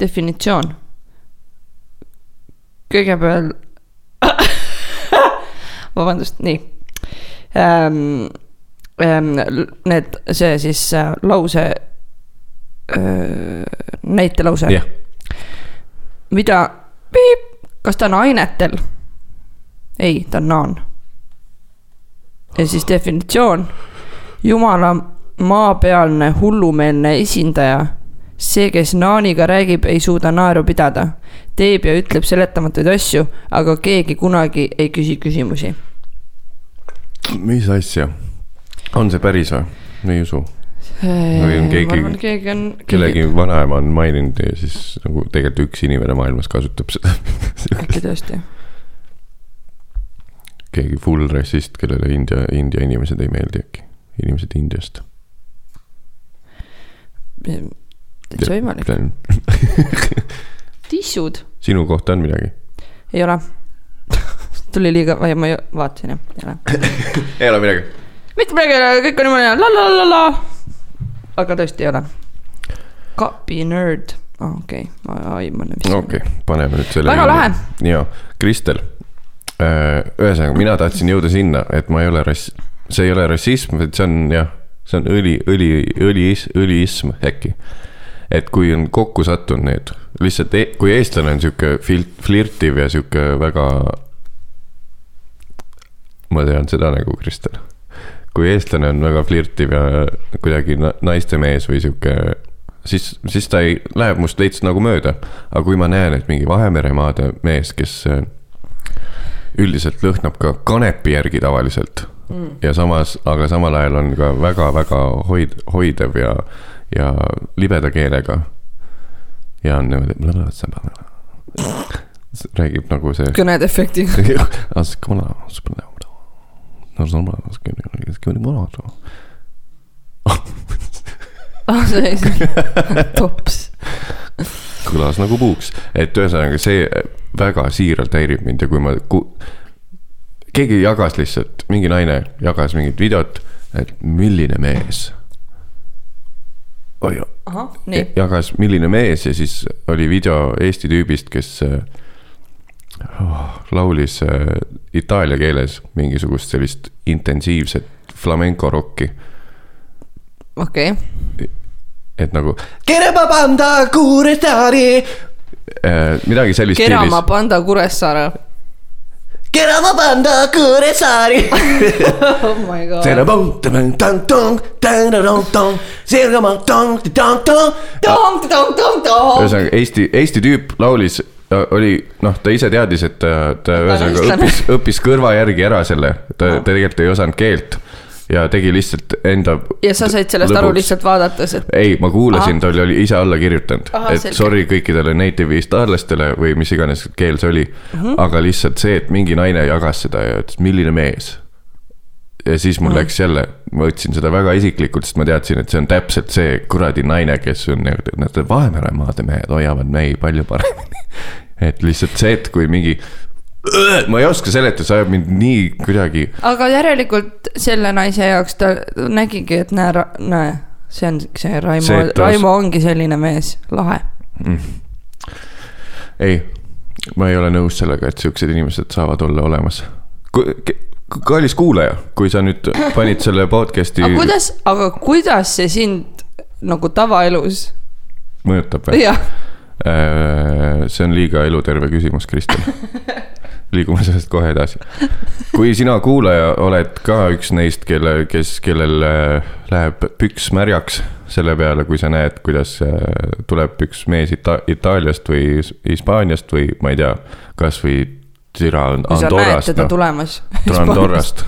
definitsioon. kõigepealt, <laughs> vabandust, nii ähm,. Ähm, need, see siis äh, lause äh,, näitelause jah, mida, kas ta on ainetel? ei, ta on naan. ja siis definitsioon, jumala maapealne hullumeelne esindaja, see, kes naaniga räägib, ei suuda naeru pidada, teeb ja ütleb seletamatuid asju, aga keegi kunagi ei küsi küsimusi. mis asja? on see päris või? ei usu. Või on keegi- ma keegi on. kellegi vanaema on maininud ja siis nagu tegelikult üks inimene maailmas kasutab seda. äkki tõesti. keegi full rassist, kellele India, India inimesed ei meeldi äkki, inimesed Indiast. täitsa võimalik. <laughs> tissud sinu kohta on midagi? ei ole. tuli liiga, ma ju- vaatasin jah, ei ole. <laughs> ei ole midagi. mitte midagi kõik on niimoodi la la la la. Aga tõesti ei ole. Kapi nerd, okei, ma aiman. okei okay,, paneme nüüd selle. Väga lahe.. ja, Kristel. ühesõnaga, mina tahtsin jõuda sinna, et ma ei ole rass-, see ei ole rassism, vaid see on jah, see on õli, õli, õli, õliism äkki. et kui on kokku sattunud need, lihtsalt e kui eestlane on sihuke fil-, flirtiv ja sihuke väga. ma tean seda nägu, Kristel. Kui eestlane on väga flirtiv ja kuidagi na- naistemees või sihuke siis, siis ta ei, läheb must veits nagu mööda. aga kui ma näen, et mingi Vahemeremaade mees, kes äh, üldiselt lõhnab ka kanepi järgi tavaliselt mm. ja samas, aga samal ajal on ka väga-väga hoid-, hoidev ja, ja libeda keelega. ja on niimoodi, <laughs> räägib nagu see. <laughs> kõned efektiga. ah, see tops. kõlas nagu puuks, et ühesõnaga see väga siiralt häirib mind ja kui ma ku..., keegi jagas lihtsalt, mingi naine jagas mingit videot, et milline mees. nii, jagas milline mees ja siis oli video Eesti tüübist, kes äh, oh, laulis äh, itaalia keeles mingisugust sellist intensiivset flamenco rocki, okei okay.. et nagu. Äh, midagi sellist Kerama panda Kuressaare. Kerama banda Kuressaari. <laughs> oh my god. ühesõnaga Eesti, Eesti tüüp laulis, oli noh, ta ise teadis, et ta, ta ühesõnaga õppis, õppis kõrva järgi ära selle, ta, ta tegelikult ei osanud keelt ja tegi lihtsalt enda. ja sa said sellest aru lihtsalt vaadates, et ei, ma kuulasin, ta oli, oli ise alla kirjutanud, et selge. sorry kõikidele native eestlastele või mis iganes keel see oli mm. Mhm. -hmm. aga lihtsalt see, et mingi naine jagas seda ja ütles, milline mees. Ja siis mul läks jälle, ma võtsin seda väga isiklikult, sest ma teadsin, et see on täpselt see kuradi naine, kes on, need Vahemere maade mehed hoiavad mehi palju paremini. <laughs> et lihtsalt see, et kui mingi, ma ei oska seletada, see ajab mind nii kuidagi aga järelikult selle naise jaoks ta nägigi, et näe, näe, see on see Raimo ta- Raimo ongi selline mees, lahe. ei, ma ei ole nõus sellega, et siuksed inimesed saavad olla olemas. Kallis kuulaja, kui sa nüüd panid selle podcast'i aga kuidas, aga kuidas see sind nagu tavaelus, mõjutab või? jah, see on liiga eluterve küsimus, Kristel. liigume sellest kohe edasi. kui sina kuulaja oled ka üks neist, kelle, kes, kellel äh, läheb püks märjaks selle peale, kui sa näed, kuidas äh, tuleb üks mees Ita-, Itaaliast või Hispaaniast või ma ei tea, kasvõi Tira kui sa näed Andorrast teda no,, tulemas. Andorrast.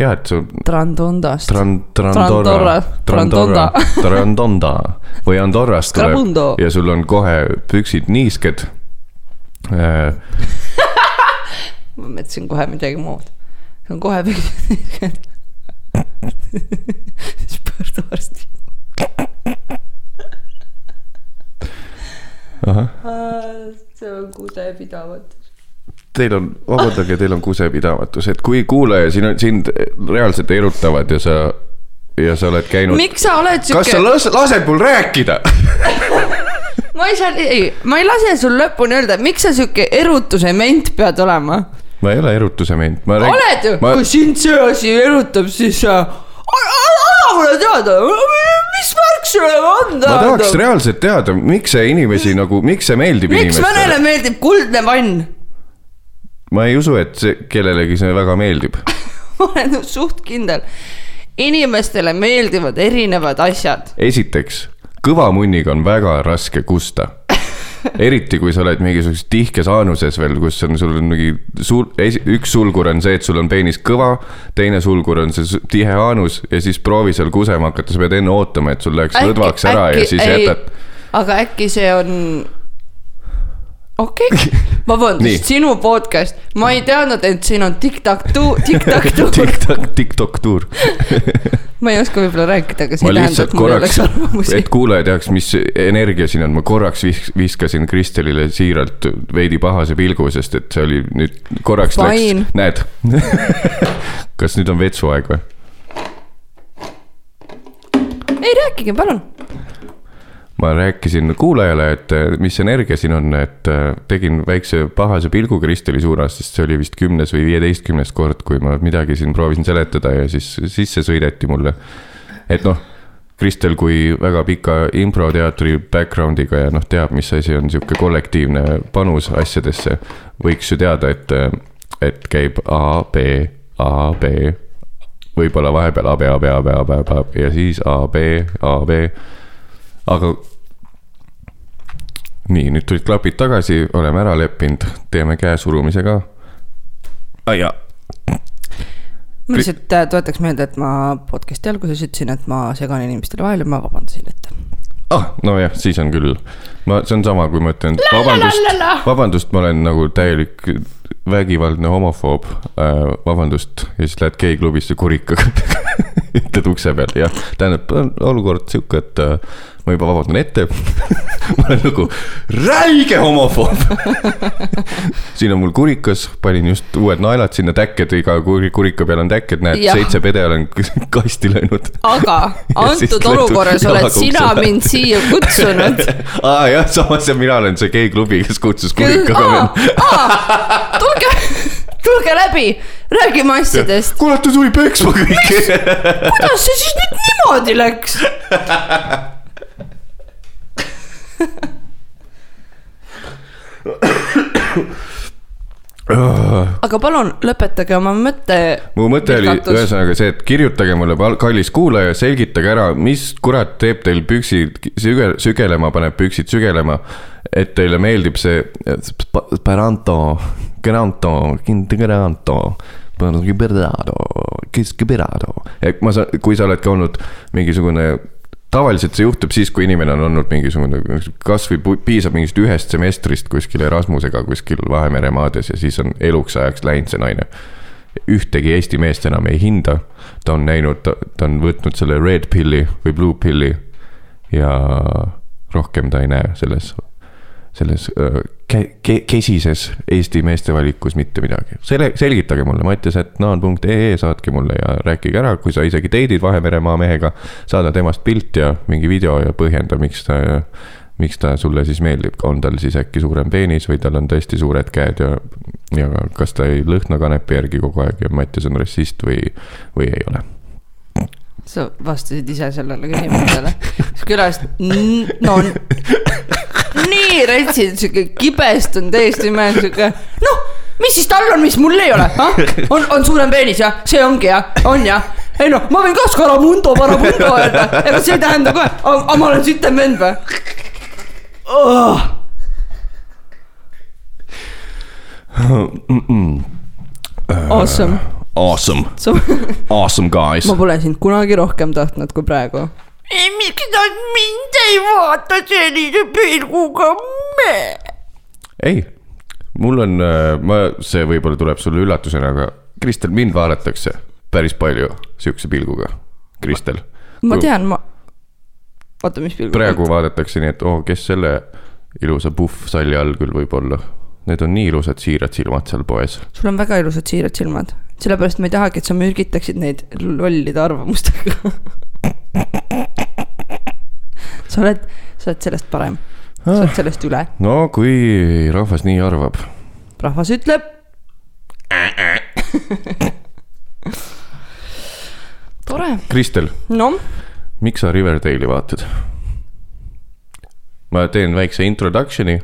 ja et su Trandondast. Tran-, Trandorra, Trandorra, Trandonda või Andorrast tuleb ja sul on kohe püksid niisked. <laughs> ma mõtlesin kohe midagi muud. see on kohe pigem. <laughs> siis pöördu arsti. See on kusepidamatus. Teil on, vabandage, teil on kusepidamatus, et kui kuulaja siin on, sind reaalselt erutavad ja sa, ja sa oled käinud. miks sa oled kas sa siuke, las-, lased mul rääkida? <laughs> ma ei saa, ei, ma ei lase sul lõpuni öelda, miks sa siuke erutuse ment pead olema? ma ei ole erutuse ment, ma oled ju, ma kui sind see asi erutab, siis sa. anna mulle teada, mis värk sulle on ma tahaks reaalselt teada, miks see inimesi nagu, miks see meeldib miks inimestele mõnele? meeldib kuldne vann? ma ei usu, et see kellelegi see väga meeldib. <laughs> ma olen suht kindel. inimestele meeldivad erinevad asjad. esiteks, kõva munniga on väga raske kusta. Eriti kui sa oled mingisuguses tihkes aanuses veel, kus on sul on mingi sul-, üks sulgur on see, et sul on peenis kõva, teine sulgur on see tihe aanus ja siis proovi seal kusema hakata, sa pead enne ootama, et sul läheks lõdvaks ära ja siis jätad. aga äkki see on okei okay., vabandust, sinu podcast, ma ei teadnud, et siin on tiktak-tuu, tiktak-tuu, TikTok, <laughs> TikTok tuur. <laughs> ma ei oska võib-olla rääkida, aga see ei tähenda, et mul ei oleks arvamusi et. kuulaja teaks, mis energia siin on, ma korraks vis- viskasin Kristelile siiralt veidi pahase pilgu, sest et see oli nüüd korraks Fine. läks, näed. <laughs> kas nüüd on vetsuaeg või? ei rääkige, palun. Ma rääkisin kuulajale, et mis energia siin on, et eh, tegin väikse pahase pilgu Kristeli suunas, sest see oli vist kümnes või viieteistkümnes kord, kui ma midagi siin proovisin seletada ja siis sisse sõideti mulle. et noh, Kristel kui väga pika improteatri background'iga ja noh, teab, mis asi on sihuke kollektiivne panus asjadesse, võiks ju teada, et, et käib A, B, A, B, võib-olla vahepeal A, B, A, B, A, B, A, B, A, B ja siis A, B, A, B aga nii, nüüd tulid klapid tagasi, oleme ära leppinud, teeme käesurumise ka. ja ma lihtsalt äh, tuletaks meelde, et ma podcast'i alguses ütlesin, et ma segan inimestele vahele, ma vabandasin ette. ah, nojah, siis on küll, ma, see on sama, kui ma ütlen vabandust, vabandust, ma olen nagu täielik vägivaldne homofoob. Äh,, vabandust, ja siis lähed geiklubisse kurikaga <laughs> ütled ukse peal, jah, tähendab, olukord sihuke, et äh, ma juba vabandan ette <laughs> ma olen nagu räige homofoob <laughs> siin on mul kurikas, panin just uued naelad sinna, täkked, iga kuri- kurika peal on täkked, näed, seitse pede olen kasti löönud aga <laughs> antud olukorras oled sina ukse mind siia kutsunud. aa jah, samas mina olen see geiklubi, kes kutsus kurikaga mind. tulge, tulge läbi, räägime asjadest. kuule, ta tuli peksma kõiki. kuidas see siis nüüd niimoodi läks? Aga palun lõpetage oma mõte. mu mõte oli ühesõnaga see, et kirjutage mulle, kallis kuulaja, selgitage ära, mis kurat teeb teil püksid süge-, sügelema, paneb püksid sügelema. et teile meeldib see Speranto, Granto, Granto, et ma saan, kui sa oled ka olnud mingisugune tavaliselt see juhtub siis, kui inimene on olnud mingisugune, kasvõi piisab mingist ühest semestrist kuskil Erasmusega kuskil Vahemere maades ja siis on eluks ajaks läinud see naine. ühtegi Eesti meest enam ei hinda. ta on näinud, ta on võtnud selle red pill'i või blue pill'i ja rohkem ta ei näe selles, selles ke-, kesises Eesti meeste valikus mitte midagi. selle, selgitage mulle, Mattias, et naan.ee saatke mulle ja rääkige ära, kui sa isegi teidid Vahemeremaa mehega, saada temast pilt ja mingi video ja põhjenda, miks ta, miks ta sulle siis meeldib, on tal siis äkki suurem peenis või tal on tõesti suured käed ja, ja kas ta ei lõhna kanepi järgi kogu aeg ja Mattias on rassist või, või ei ole. sa vastasid ise sellele küsimusele. siis külast, no nii retsid, sihuke kibestunud eestimees, sihuke noh, mis siis tal on, mis mul ei ole, on, on suurem peenis jah, see ongi jah, on jah. ei noh, ma võin ka Scaramundo, Paramundo öelda, ega see ei tähenda kohe, aga ma olen sitem vend või oh.? Awesome, Awesome, awesome guys ma. pole sind kunagi rohkem tahtnud kui praegu. Miks nad mind ei vaata sellise pilguga? ei, mul on, ma, see võib-olla tuleb sulle üllatusena, aga Kristel, mind vaadatakse päris palju sihukese pilguga. Kristel, ma tean, ma, oota, mis pilguga? praegu vaadatakse nii, et oo oh,, kes selle ilusa puhvsalli all küll võib olla. Need on nii ilusad siirad silmad seal poes. sul on väga ilusad siirad silmad, sellepärast ma ei tahagi, et sa mürgitaksid neid lollide arvamustega. <laughs> sa oled, sa oled sellest parem, sa oled sellest üle. no kui rahvas nii arvab. rahvas ütleb. tore, Kristel, noh, miks sa Riverdale'i vaatad? ma teen väikse introduction'i.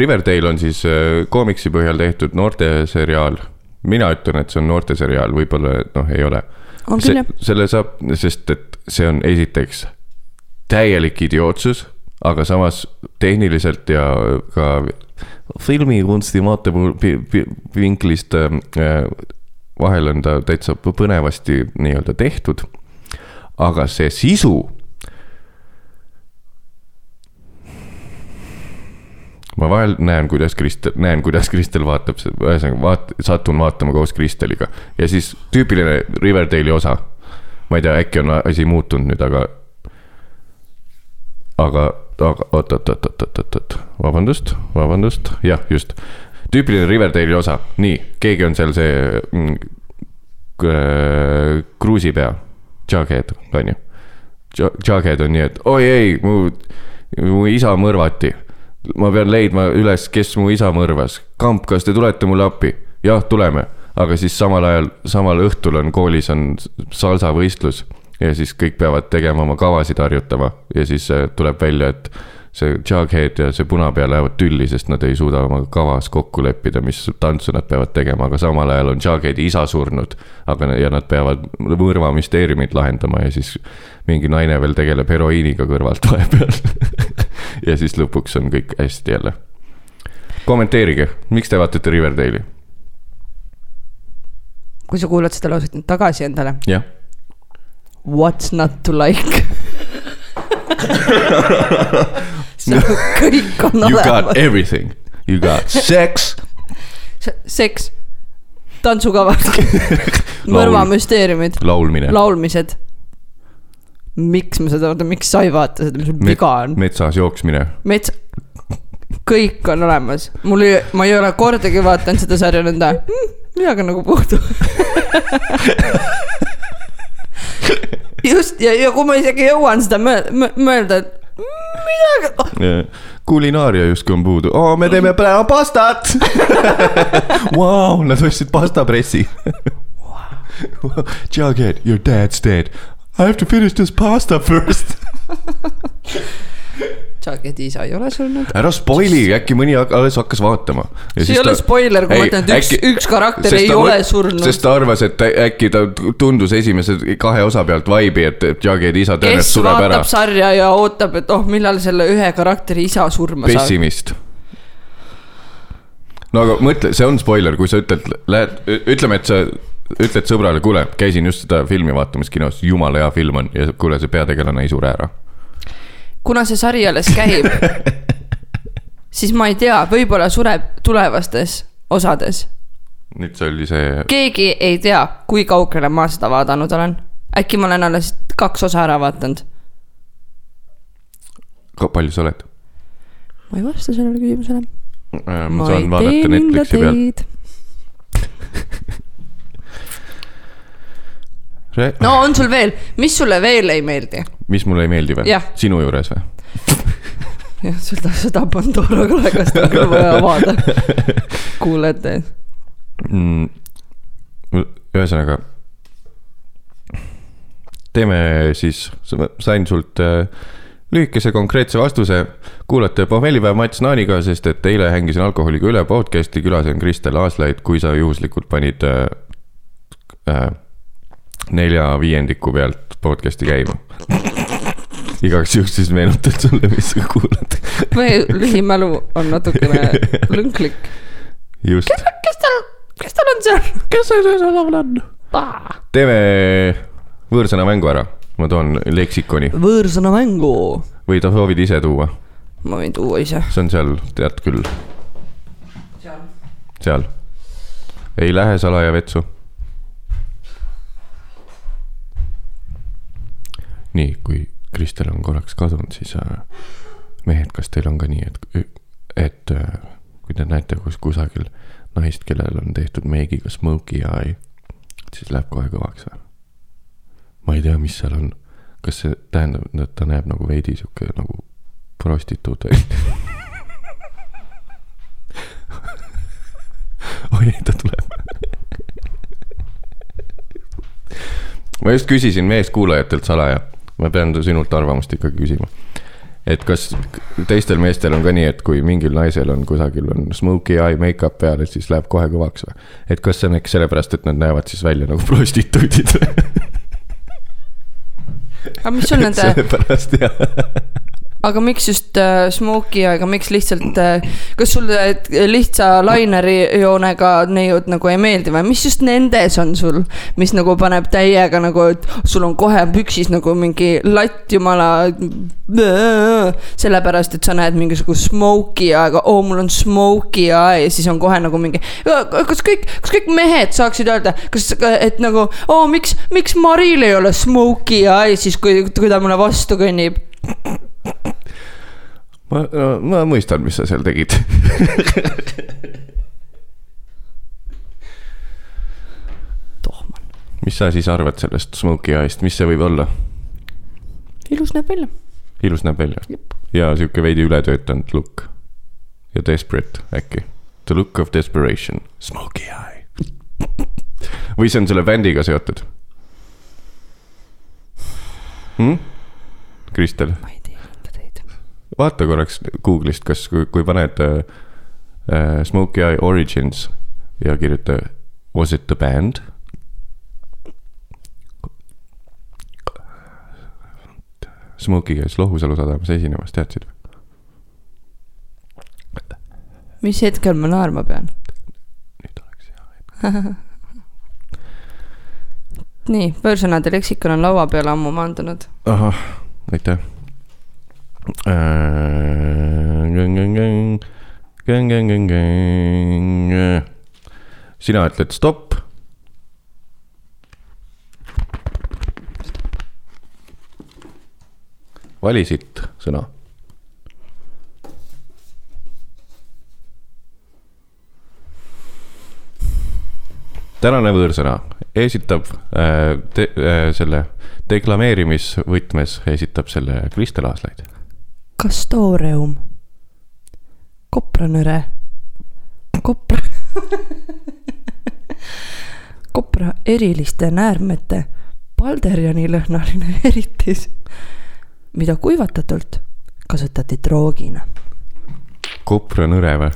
Riverdale on siis äh, koomiksi põhjal tehtud noorteseriaal. mina ütlen, et see on noorteseriaal, võib-olla noh, ei ole. on küll jah. selle saab, sest et see on esiteks täielik idiootsus, aga samas tehniliselt ja ka filmikunsti vaatevinklist äh, vahel on ta täitsa põnevasti nii-öelda tehtud. aga see sisu ma vahel näen, kuidas Kristel, näen, kuidas Kristel vaatab, ühesõnaga vaat-, satun vaatama koos Kristeliga ja siis tüüpiline Riverdale'i osa. ma ei tea, äkki on asi muutunud nüüd, aga, aga, aga oot, oot, oot, oot, oot, oot, oot, vabandust, vabandust, jah, just. tüüpiline Riverdale'i osa, nii, keegi on seal see mm, kruusipea, Jughead, on ju. Jughead on nii, et oi ei, mu, mu isa mõrvati ma pean leidma üles, kes mu isa mõrvas. kamp, kas te tulete mulle appi? jah, tuleme. aga siis samal ajal, samal õhtul on koolis on salsavõistlus ja siis kõik peavad tegema oma kavasid harjutama ja siis äh, tuleb välja, et see Jughead ja see punapea lähevad tülli, sest nad ei suuda oma kavas kokku leppida, mis tantsu nad peavad tegema, aga samal ajal on Jugheadi isa surnud. aga, ja nad peavad mõrvamüsteeriumit lahendama ja siis mingi naine veel tegeleb heroiiniga kõrvalt vahepeal <laughs> ja siis lõpuks on kõik hästi jälle. kommenteerige, miks te vaatate Riverdale'i? kui sa kuulad seda lauset nüüd tagasi endale, jah, what's not to like? <laughs> kõik on you got olemas, everything, you got <laughs> sex, seks, tantsukavad, <laughs> mõrvamüsteeriumid, laulmine, laulmised. miks ma seda vaatan, miks sa ei vaata seda, mis sul viga on? metsas jooksmine, mets, kõik on olemas, mul ei, ma ei ole kordagi vaadanud seda sarja nõnda. Midagi on nagu puudu. Just ja, ja kui ma isegi jõuan seda mõ- mõelda, et mm, midagi oh,, kulinaaria justkui on puudu, oo, me teeme praegu pastat. <laughs> Vau, nad ostsid pastapressi. <laughs> Jughead, your dad's dead. I have to finish this pasta first. <laughs> Jacketi isa ei ole surnud. ära spoili, äkki mõni alles hakkas vaatama. see ei ole spoiler, kui ma ütlen, et üks, üks karakter ei ole surnud. sest ta arvas, et äkki ta tundus esimese kahe osa pealt vibe'i, et et Jugheadi isa tõenäoliselt kes sureb ära vaatab. sarja ja ootab, et oh, millal selle ühe karakteri isa surma saab. pessimist. no aga mõtle, see on spoiler, kui sa ütled, lähed, ütleme, et sa ütled sõbrale, kuule, käisin just seda filmi vaatamas kinos, jumala hea film on ja kuule, see peategelane ei sure ära. Kuna see sari alles käib, <laughs> siis ma ei tea, võib-olla sureb tulevastes osades. nüüd see oli see, keegi ei tea, kui kaugele ma seda vaadanud olen. äkki ma olen alles kaks osa ära vaadanud. palju sa oled? ma ei vasta sellele küsimusele. ma saan vaadata Netflixi pealt. <laughs> no on sul veel, mis sulle veel ei meeldi? mis mulle ei meeldi või sinu juures või? <laughs> jah, seda, seda Pandora kalekast on küll vaja avada. <laughs> kuulete, mm,. ühesõnaga, teeme siis, sain sult äh, lühikese konkreetse vastuse. kuulate pohmellipäev Mats Naaniga, sest et eile hängisin alkoholiga üle podcast'i, külas on Kristel Aaslaid, kui sa juhuslikult panid äh, äh, nelja viiendiku pealt podcast'i käima. igaks juhuks siis meenutan sulle, mis sa kuulad. meie lühimälu on natukene lünklik. just, kes tal, kes tal on seal? kes see seal on? teeme võõrsõna mängu ära, ma toon leksikoni võõrsõna mängu. või ta soovid ise tuua, ma võin tuua ise. see on seal, tead küll, seal. ei lähe salaja vetsu. nii, kui Kristel on korraks kadunud, siis äh, mehed, kas teil on ka nii, et, et äh, kui te näete kus kusagil naist, kellel on tehtud meigiga smoky eye, siis läheb kohe kõvaks või? ma ei tea, mis seal on, kas see tähendab, et ta näeb nagu veidi sihuke nagu prostituut <laughs> või? oi ei, ta tuleb. <laughs> ma just küsisin meeskuulajatelt salaja, ma pean sinult arvamust ikkagi küsima. et kas teistel meestel on ka nii, et kui mingil naisel on kusagil on smoky eye make-up peal, et siis läheb kohe kõvaks või? et kas see on äkki sellepärast, et nad näevad siis välja nagu prostituudid aga mis sul <laughs> nende, sellepärast jah. Aga miks just äh, Smoky, aga miks lihtsalt äh,, kas sulle äh, lihtsa laineri joonega neiud nagu ei meeldi või mis just nendes on sul, mis nagu paneb täiega nagu, et sul on kohe püksis nagu mingi latt jumala. sellepärast, et sa näed mingisugust smoky aega, oo mul on smoky eye ja siis on kohe nagu mingi. kas kõik, kas kõik mehed saaksid öelda, kas, et nagu, oo miks, miks Maril ei ole smoky eye siis, kui, kui ta mulle vastu kõnnib ma, ma mõistan, mis sa seal tegid. tohman, mis sa siis arvad sellest smoky eye'st, mis see võib olla? ilus näeb välja. ilus näeb välja ja sihuke veidi ületöötanud look ja desperate äkki. The look of desperation, smoky eye. või see on selle bändiga seotud hm?? Kristel, ma ei. Vaata korraks Google'ist, kas, kui, paned äh, äh, Smoky Eye Origins ja kirjuta Was it the band? Smoky käis Lohusalu sadamas esinemas, teadsid või? mis hetkel ma naerma pean? nüüd oleks hea. <laughs> nii, võõrsõnade leksikon on laua peale ammu maandunud. ahah, aitäh. Sina ütled stopp. vali siit sõna. tänane võõrsõna esitab äh, te, äh, selle deklameerimisvõtmes esitab selle Kristel Aaslaid. Castoreum. kopranõre. kopra. <laughs> kopra eriliste näärmete balderjanilõhnaline eritis, mida kuivatatult kasutati droogina. kopranõre või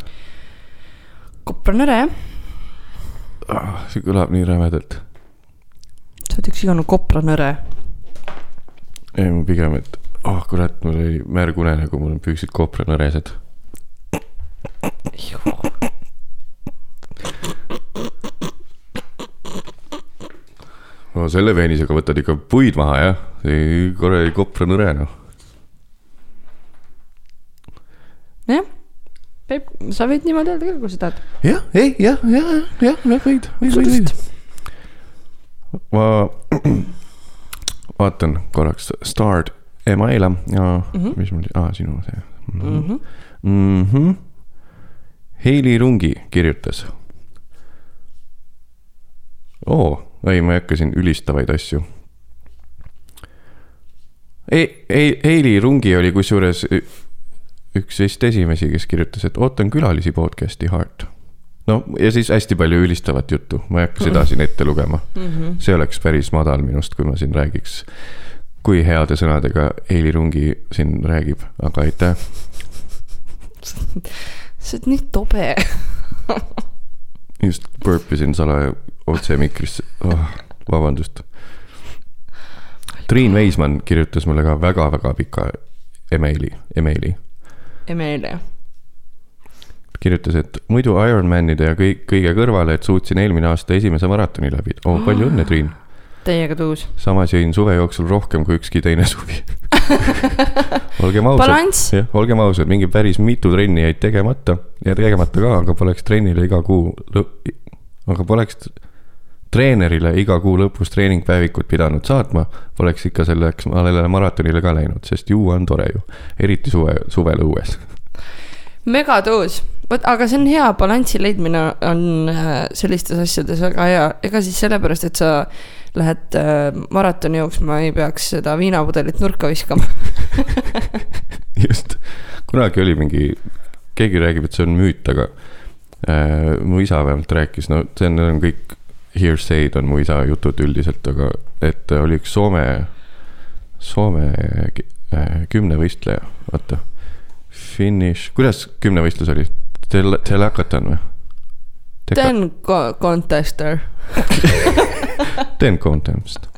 kopranõre, ah,? see kõlab nii rämedalt. sa oled üks igavene kopranõre. ei, ma pigem, et oh kurat, mul oli märg unenägu, mul on püksid kopranõresed. no selle peenisega võtad ikka puid maha jah, korralik kopranõre noh. jah, Peep, sa võid niimoodi öelda küll, kui sa tahad. jah, ei, jah, jah, jah, jah, võid, võid, võid, võid. ma <clears throat> vaatan korraks Start emaile ja mm. -hmm. mis mul, aa, sinu see mm. -hmm. Mm -hmm. Heili Rungi kirjutas. oo, ei, ma ei hakka siin ülistavaid asju. ei, ei, Heili Rungi oli kusjuures üks vist esimesi, kes kirjutas, et ootan külalisi podcast'i Heart. no ja siis hästi palju ülistavat juttu, ma ei hakka seda <laughs> siin ette lugema. Mhm. see oleks päris madal minust, kui ma siin räägiks, kui heade sõnadega Heili Rungi siin räägib, aga aitäh. sa oled nii tobe. just burpisin salaja otse mikrisse oh,, vabandust. Triin Veismann kirjutas mulle ka väga-väga pika emaili, emaili. Emilia. kirjutas, et muidu Ironmanide ja kõik, kõige kõrvale, et suutsin eelmine aasta esimese maratoni läbida oh,. palju õnne, Triin. Täiega tuus. samas jõin suve jooksul rohkem kui ükski teine suvi. <laughs> olgem ausad, olgem ausad, mingi päris mitu trenni jäid tegemata ja tegemata ka, aga poleks trennile iga kuu, aga poleks treenerile iga kuu lõpus treeningpäevikut pidanud saatma, poleks ikka selleks sellele maratonile ka läinud, sest ju on tore ju, eriti suve, suvel õues. megatuus, vot aga see on hea balansi leidmine on äh, sellistes asjades väga hea, ega siis sellepärast, et sa lähed äh, maratoni jooksma, ei peaks seda viinapudelit nurka viskama. <laughs> just, kunagi oli mingi, keegi räägib, et see on müüt, aga äh, mu isa vähemalt rääkis, no see on, on kõik hearsay'd on mu isa jutud üldiselt, aga et oli üks Soome, Soome äh, kümnevõistleja, vaata. Finish, kuidas kümnevõistlus oli? Tel-, Telakatan või? Ten co- contester, <laughs> Ten contest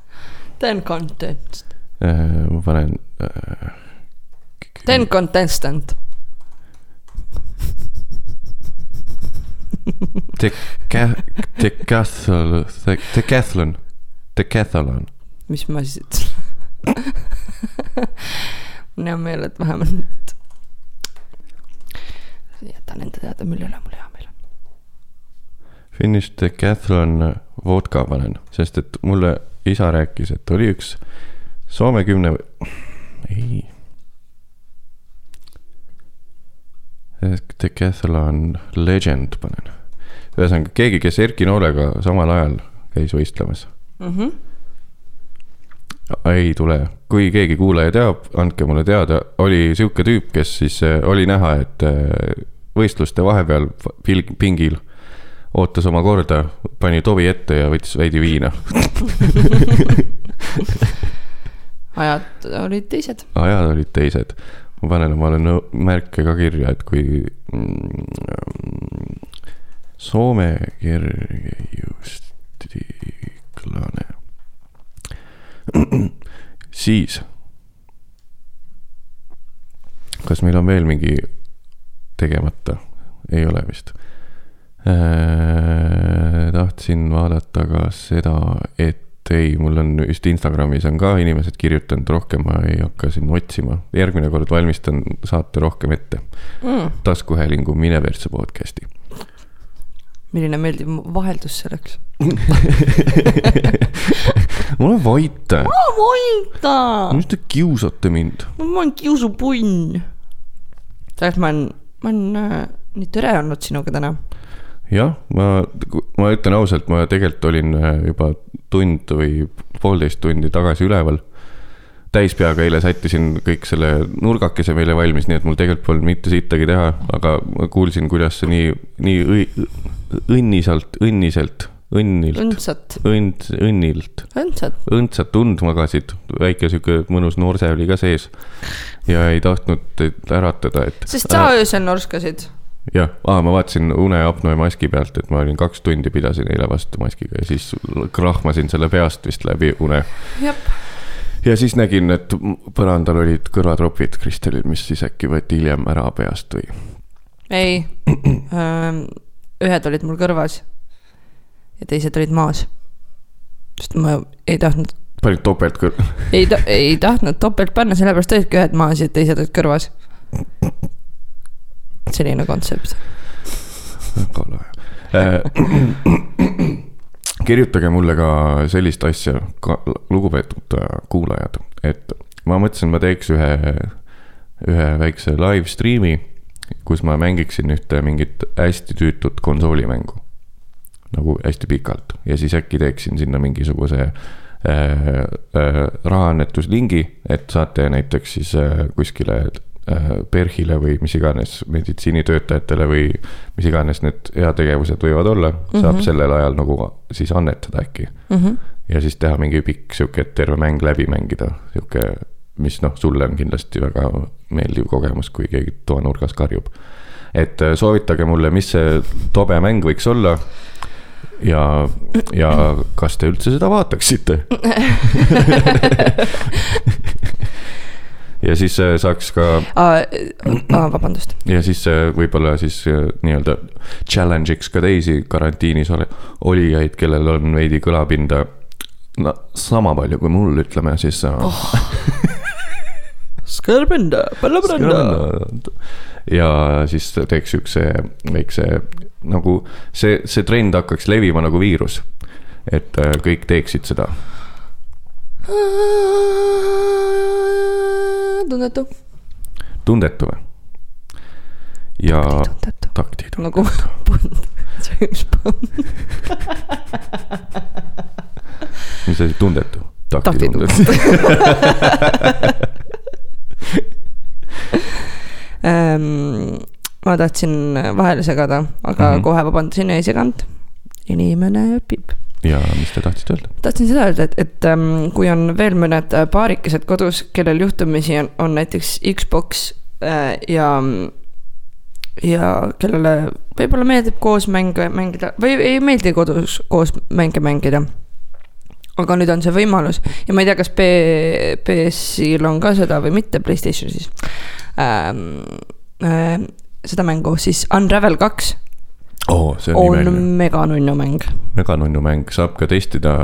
ten contest, äh,, ma panen äh,. ten contestant. Deca-, Decathlon, Decathlon, Decathlon. mis ma siis ütlesin? <laughs> mul on hea meel, et vähemalt jätan enda teada, mille üle mul hea Finish Decathlon vodka panen, sest et mulle isa rääkis, et oli üks Soome kümne, ei. Decathlon Legend panen. ühesõnaga keegi, kes Erki Noolega samal ajal käis võistlemas. Mm -hmm. ei tule, kui keegi kuulaja teab, andke mulle teada, oli sihuke tüüp, kes siis äh, oli näha, et äh, võistluste vahepeal pingil ootas oma korda, pani tovi ette ja võttis veidi viina. <laughs> ajad olid teised. ajad olid teised. ma panen omale märke ka kirja, et kui mm, Soome kergejõustiklane, <clears throat> siis kas meil on veel mingi tegemata? ei ole vist. Tahtsin vaadata ka seda, et ei, mul on just Instagramis on ka inimesed kirjutanud, rohkem ma ei hakka siin otsima. järgmine kord valmistan saate rohkem ette. Mm. taskuhäälingu Mine persse podcast'i. milline meeldiv vaheldus see oleks. <laughs> mul on vait, Moita, miks te kiusate mind? ma olen kiusupunn. tegelikult ma olen, ma olen äh, nii tore olnud sinuga täna. jah, ma, ma ütlen ausalt, ma tegelikult olin äh, juba tund või poolteist tundi tagasi üleval. täispeaga eile sättisin kõik selle nurgakese meile valmis, nii et mul tegelikult polnud mitte sittagi teha, aga ma kuulsin, kuidas see nii, nii õnnisalt, õnniselt, õnnilt, õndsat, õnd, õnnilt, õndsat. õndsat und magasid, väike sihuke mõnus noorse oli ka sees. ja ei tahtnud äratada, et. sest sa öösel norskasid. jah, aa, ma vaatasin uneapnoe maski pealt, et ma olin kaks tundi pidasin eile vastu maskiga ja siis krahmasin selle peast vist läbi une. ja siis nägin, et põrandal olid kõrvatropid Kristelil, mis siis äkki võeti hiljem ära peast või? ei, ühed olid mul kõrvas ja teised olid maas. sest ma ei tahtnud, panid topelt kõr-, ei ta-, ei tahtnud topelt panna, sellepärast olidki ühed maas ja teised olid kõrvas. Selline kontsept. väga lahe. kirjutage mulle ka sellist asja, lugupeetud äh, kuulajad, et ma mõtlesin, ma teeks ühe, ühe väikse live stream'i, kus ma mängiksin ühte mingit hästi tüütut konsoolimängu. nagu hästi pikalt ja siis äkki teeksin sinna mingisuguse äh, äh, rahaannetuslingi, et saate näiteks siis äh, kuskile äh, PERH-ile või mis iganes meditsiinitöötajatele või mis iganes need heategevused võivad olla mm, -hmm. saab sellel ajal nagu siis annetada äkki mm. -hmm. ja siis teha mingi pikk sihuke, et terve mäng läbi mängida, sihuke, mis noh, sulle on kindlasti väga meeldiv kogemus, kui keegi toanurgas karjub. et äh, soovitage mulle, mis see tobe mäng võiks olla. ja, ja kas te üldse seda vaataksite? <laughs> <laughs> ja siis äh, saaks ka aa, vabandust. ja siis äh, võib-olla siis äh, nii-öelda challenge'iks ka teisi karantiinis ole-, olijaid, kellel on veidi kõlapinda. no sama palju kui mul, ütleme siis oh.. Skõrbenda, ja siis teeks siukse väikse nagu see, see trend hakkaks levima nagu viirus. et äh, kõik teeksid seda. tundetu. tundetu või? ja tundetu. taktitundetu <laughs> nagu Bond, James Bond. mis asi, tundetu? Taktitundetu. <laughs> Ehm, ma tahtsin vahele segada, aga mm. -hmm. kohe vabandasin, ei seganud. inimene õpib. Ja mis te tahtsite öelda? tahtsin seda öelda, et, et ähm, kui on veel mõned äh, paarikesed kodus, kellel juhtumisi on, on näiteks Xbox äh, ja, ja kellele võib-olla meeldib koos mänge mängida või ei meeldi kodus koos mänge mängida. aga nüüd on see võimalus ja ma ei tea, kas B, PS-il on ka seda või mitte, Playstation siis ähm,. Äh, seda mängu siis Unravel kaks see on, on on... imeline. mega nunnu mäng. väga nunnu mäng, saab ka testida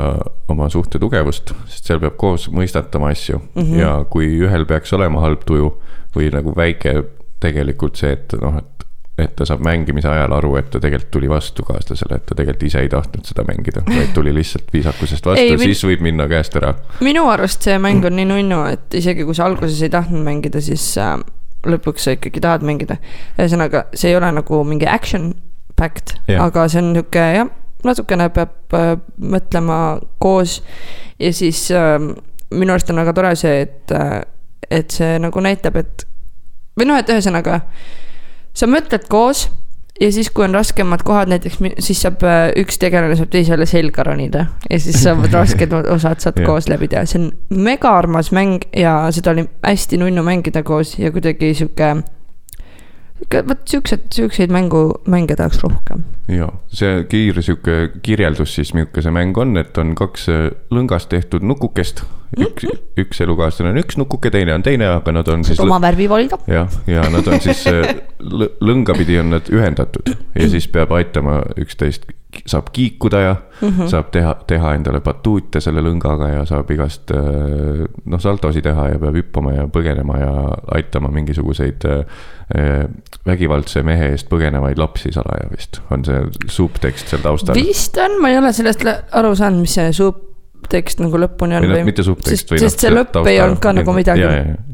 oma suhte tugevust, sest seal peab koos mõistatama asju mm. -hmm. ja kui ühel peaks olema halb tuju või nagu väike tegelikult see, et noh, et et ta saab mängimise ajal aru, et ta tegelikult tuli vastu kaaslasele, et ta tegelikult ise ei tahtnud seda mängida, vaid tuli lihtsalt viisakusest vastu min- siis võib minna käest ära. minu arust see mäng on nii nunnu, et isegi kui sa alguses ei tahtnud mängida, siis äh, lõpuks sa ikkagi tahad mängida. ühesõnaga, see ei ole nagu mingi action Jah. aga see on nihuke jah, natukene peab äh, mõtlema koos ja siis äh, minu arust on väga tore see, et äh,, et see nagu näitab, et või noh, et ühesõnaga sa mõtled koos ja siis, kui on raskemad kohad, näiteks siis saab äh, üks tegelane saab teisele selga ronida ja siis saavad <laughs> rasked osad saad koos läbi teha, see on mega armas mäng ja seda oli hästi nunnu mängida koos ja kuidagi sihuke. Vot siuksed, siukseid mängu, mänge tahaks rohkem. ja see kiire sihuke kirjeldus siis, milline see mäng on, et on kaks äh, lõngast tehtud nukukest. üks, üks elukaaslane on üks nukuke, teine on teine, aga nad on siis. oma värvi valida. jah, ja nad on siis äh, lõ- lõngapidi on nad ühendatud ja siis peab aitama üksteist, saab kiikuda ja mm -hmm. saab teha, teha endale batuute selle lõngaga ja saab igast äh, noh, saltosid teha ja peab hüppama ja põgenema ja aitama mingisuguseid äh, vägivaldse mehe eest põgenevaid lapsi salaja vist, on see subtekst seal taustal. vist on, ma ei ole sellest aru saanud, mis see subtekst nagu lõpuni on või noh, mitte subtekst sest, sest see lõpp ei olnud ka nagu midagi,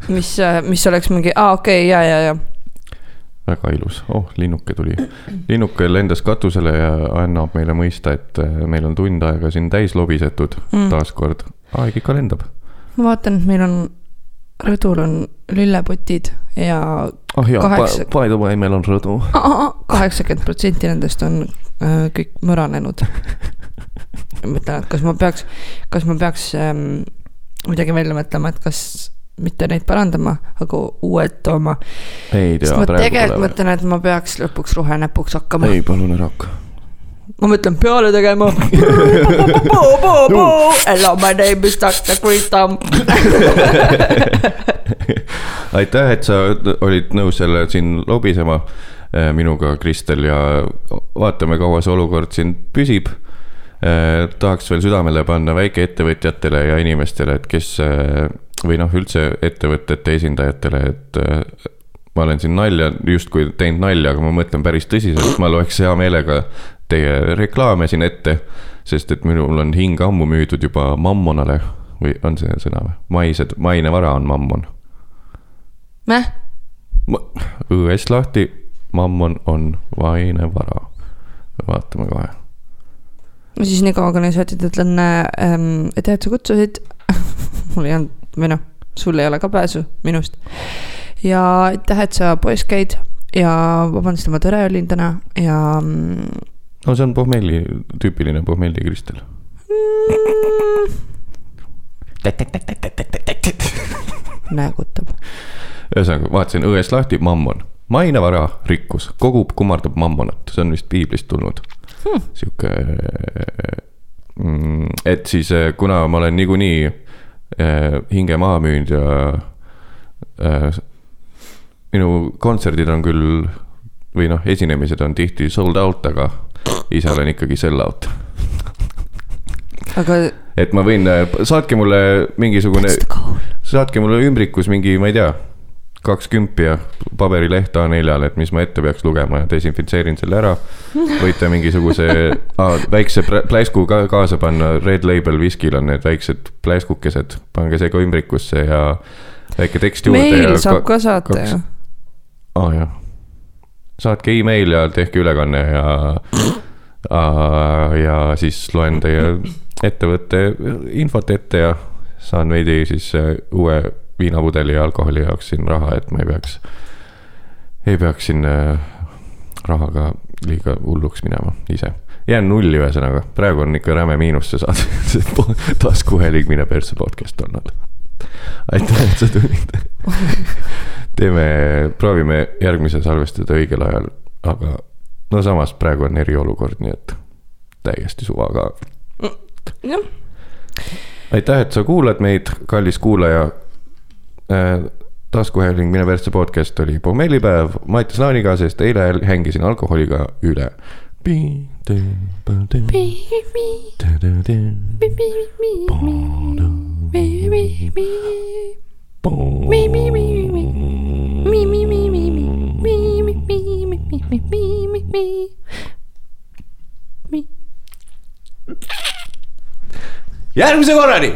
mis, mis oleks mingi, aa okei okay,, ja, ja, ja. Väga ilus, oh linnuke tuli. linnuke lendas katusele ja annab meile mõista, et äh, meil on tund aega siin täis lobisetud mm. taaskord. aeg ikka lendab. ma vaatan, et meil on, rõdul on lillepotid ja ah jaa, Kaheksa- by the way, meil on rõdu. <laughs> kaheksakümmend protsenti nendest on äh, kõik mõranenud. <laughs> mõtlen, et kas ma peaks, kas ma peaks ähm, midagi välja mõtlema, et kas mitte neid parandama, aga uued tooma. ei sest ma tegelikult mõtlen, et ma peaks lõpuks rohenäpuks hakkama. ei, palun ära hakka. ma mõtlen peale tegema. Hello, my name is Dr Freedom. aitäh, et sa olid nõus jälle siin lobisema eh, minuga, Kristel ja vaatame, kaua see olukord siin püsib. tahaks veel südamele panna väikeettevõtjatele ja inimestele, et kes eh, või noh, üldse ettevõtete esindajatele, et eh, ma olen siin nalja, justkui teinud nalja, aga ma mõtlen päris tõsiselt, ma loeks hea meelega teie reklaame siin ette. sest et minul on hing ammu müüdud juba mammonale või on see sõna või? maised, maine vara on mammon. Mäh, õuest lahti, mammon on vaine vara. vaatame kohe. ma siis nii kaua kõnesaatjad ütlen ähm,, aitäh, et sa kutsusid. <laughs> mul ei olnud, või noh, sul ei ole ka pääsu minust. ja aitäh, et sa poes käid ja vabandust, et ma tõre olin täna ja mm, no see on pohmelli, tüüpiline pohmelli kristel. näägutab. ühesõnaga, vaatasin õuest lahti, mammon, mainevara, rikkus, kogub, kummardab mammonat, see on vist piiblist tulnud hmm.. sihuke mm,, et siis eh, kuna ma olen niikuinii hinge maha müünud ja eh, minu kontserdid on küll või noh, esinemised on tihti sold out, aga ise olen ikkagi sell out. aga et ma võin, saatke mulle mingisugune saatke mulle ümbrikus mingi, ma ei tea, kaks kümpi ja paberileht A4-le, et mis ma ette peaks lugema ja desinfitseerin selle ära. võite mingisuguse ah, väikse pläsku ka kaasa panna, Red Label viskil on need väiksed pläskukesed, pange see ka ümbrikusse ja väike tekst juurde. meil saab ka saata kaks- ju. aa ah, jah, saatke email ja tehke ülekanne ja ah, ja siis loen teie ettevõtte infot ette ja saan veidi siis eh, uue viinapudeli ja alkoholi jaoks siin raha, et ma ei peaks, ei peaks siin eh, rahaga liiga hulluks minema ise. jään nulli ühesõnaga, praegu on ikka räme miinus see saade, see <laughs> taskuhääling Mine persse podcast on all. aitäh, et sa tulid. teeme, proovime järgmise salvestada õigel ajal, aga no samas praegu on eriolukord, nii et täiesti suva ka. jah, aitäh, et sa kuulad meid, kallis kuulaja äh,. Taskuhääling Mine persse podcast oli pommellipäev Mattias Laaniga, sest eile hängisin alkoholiga üle. järgmise korrani.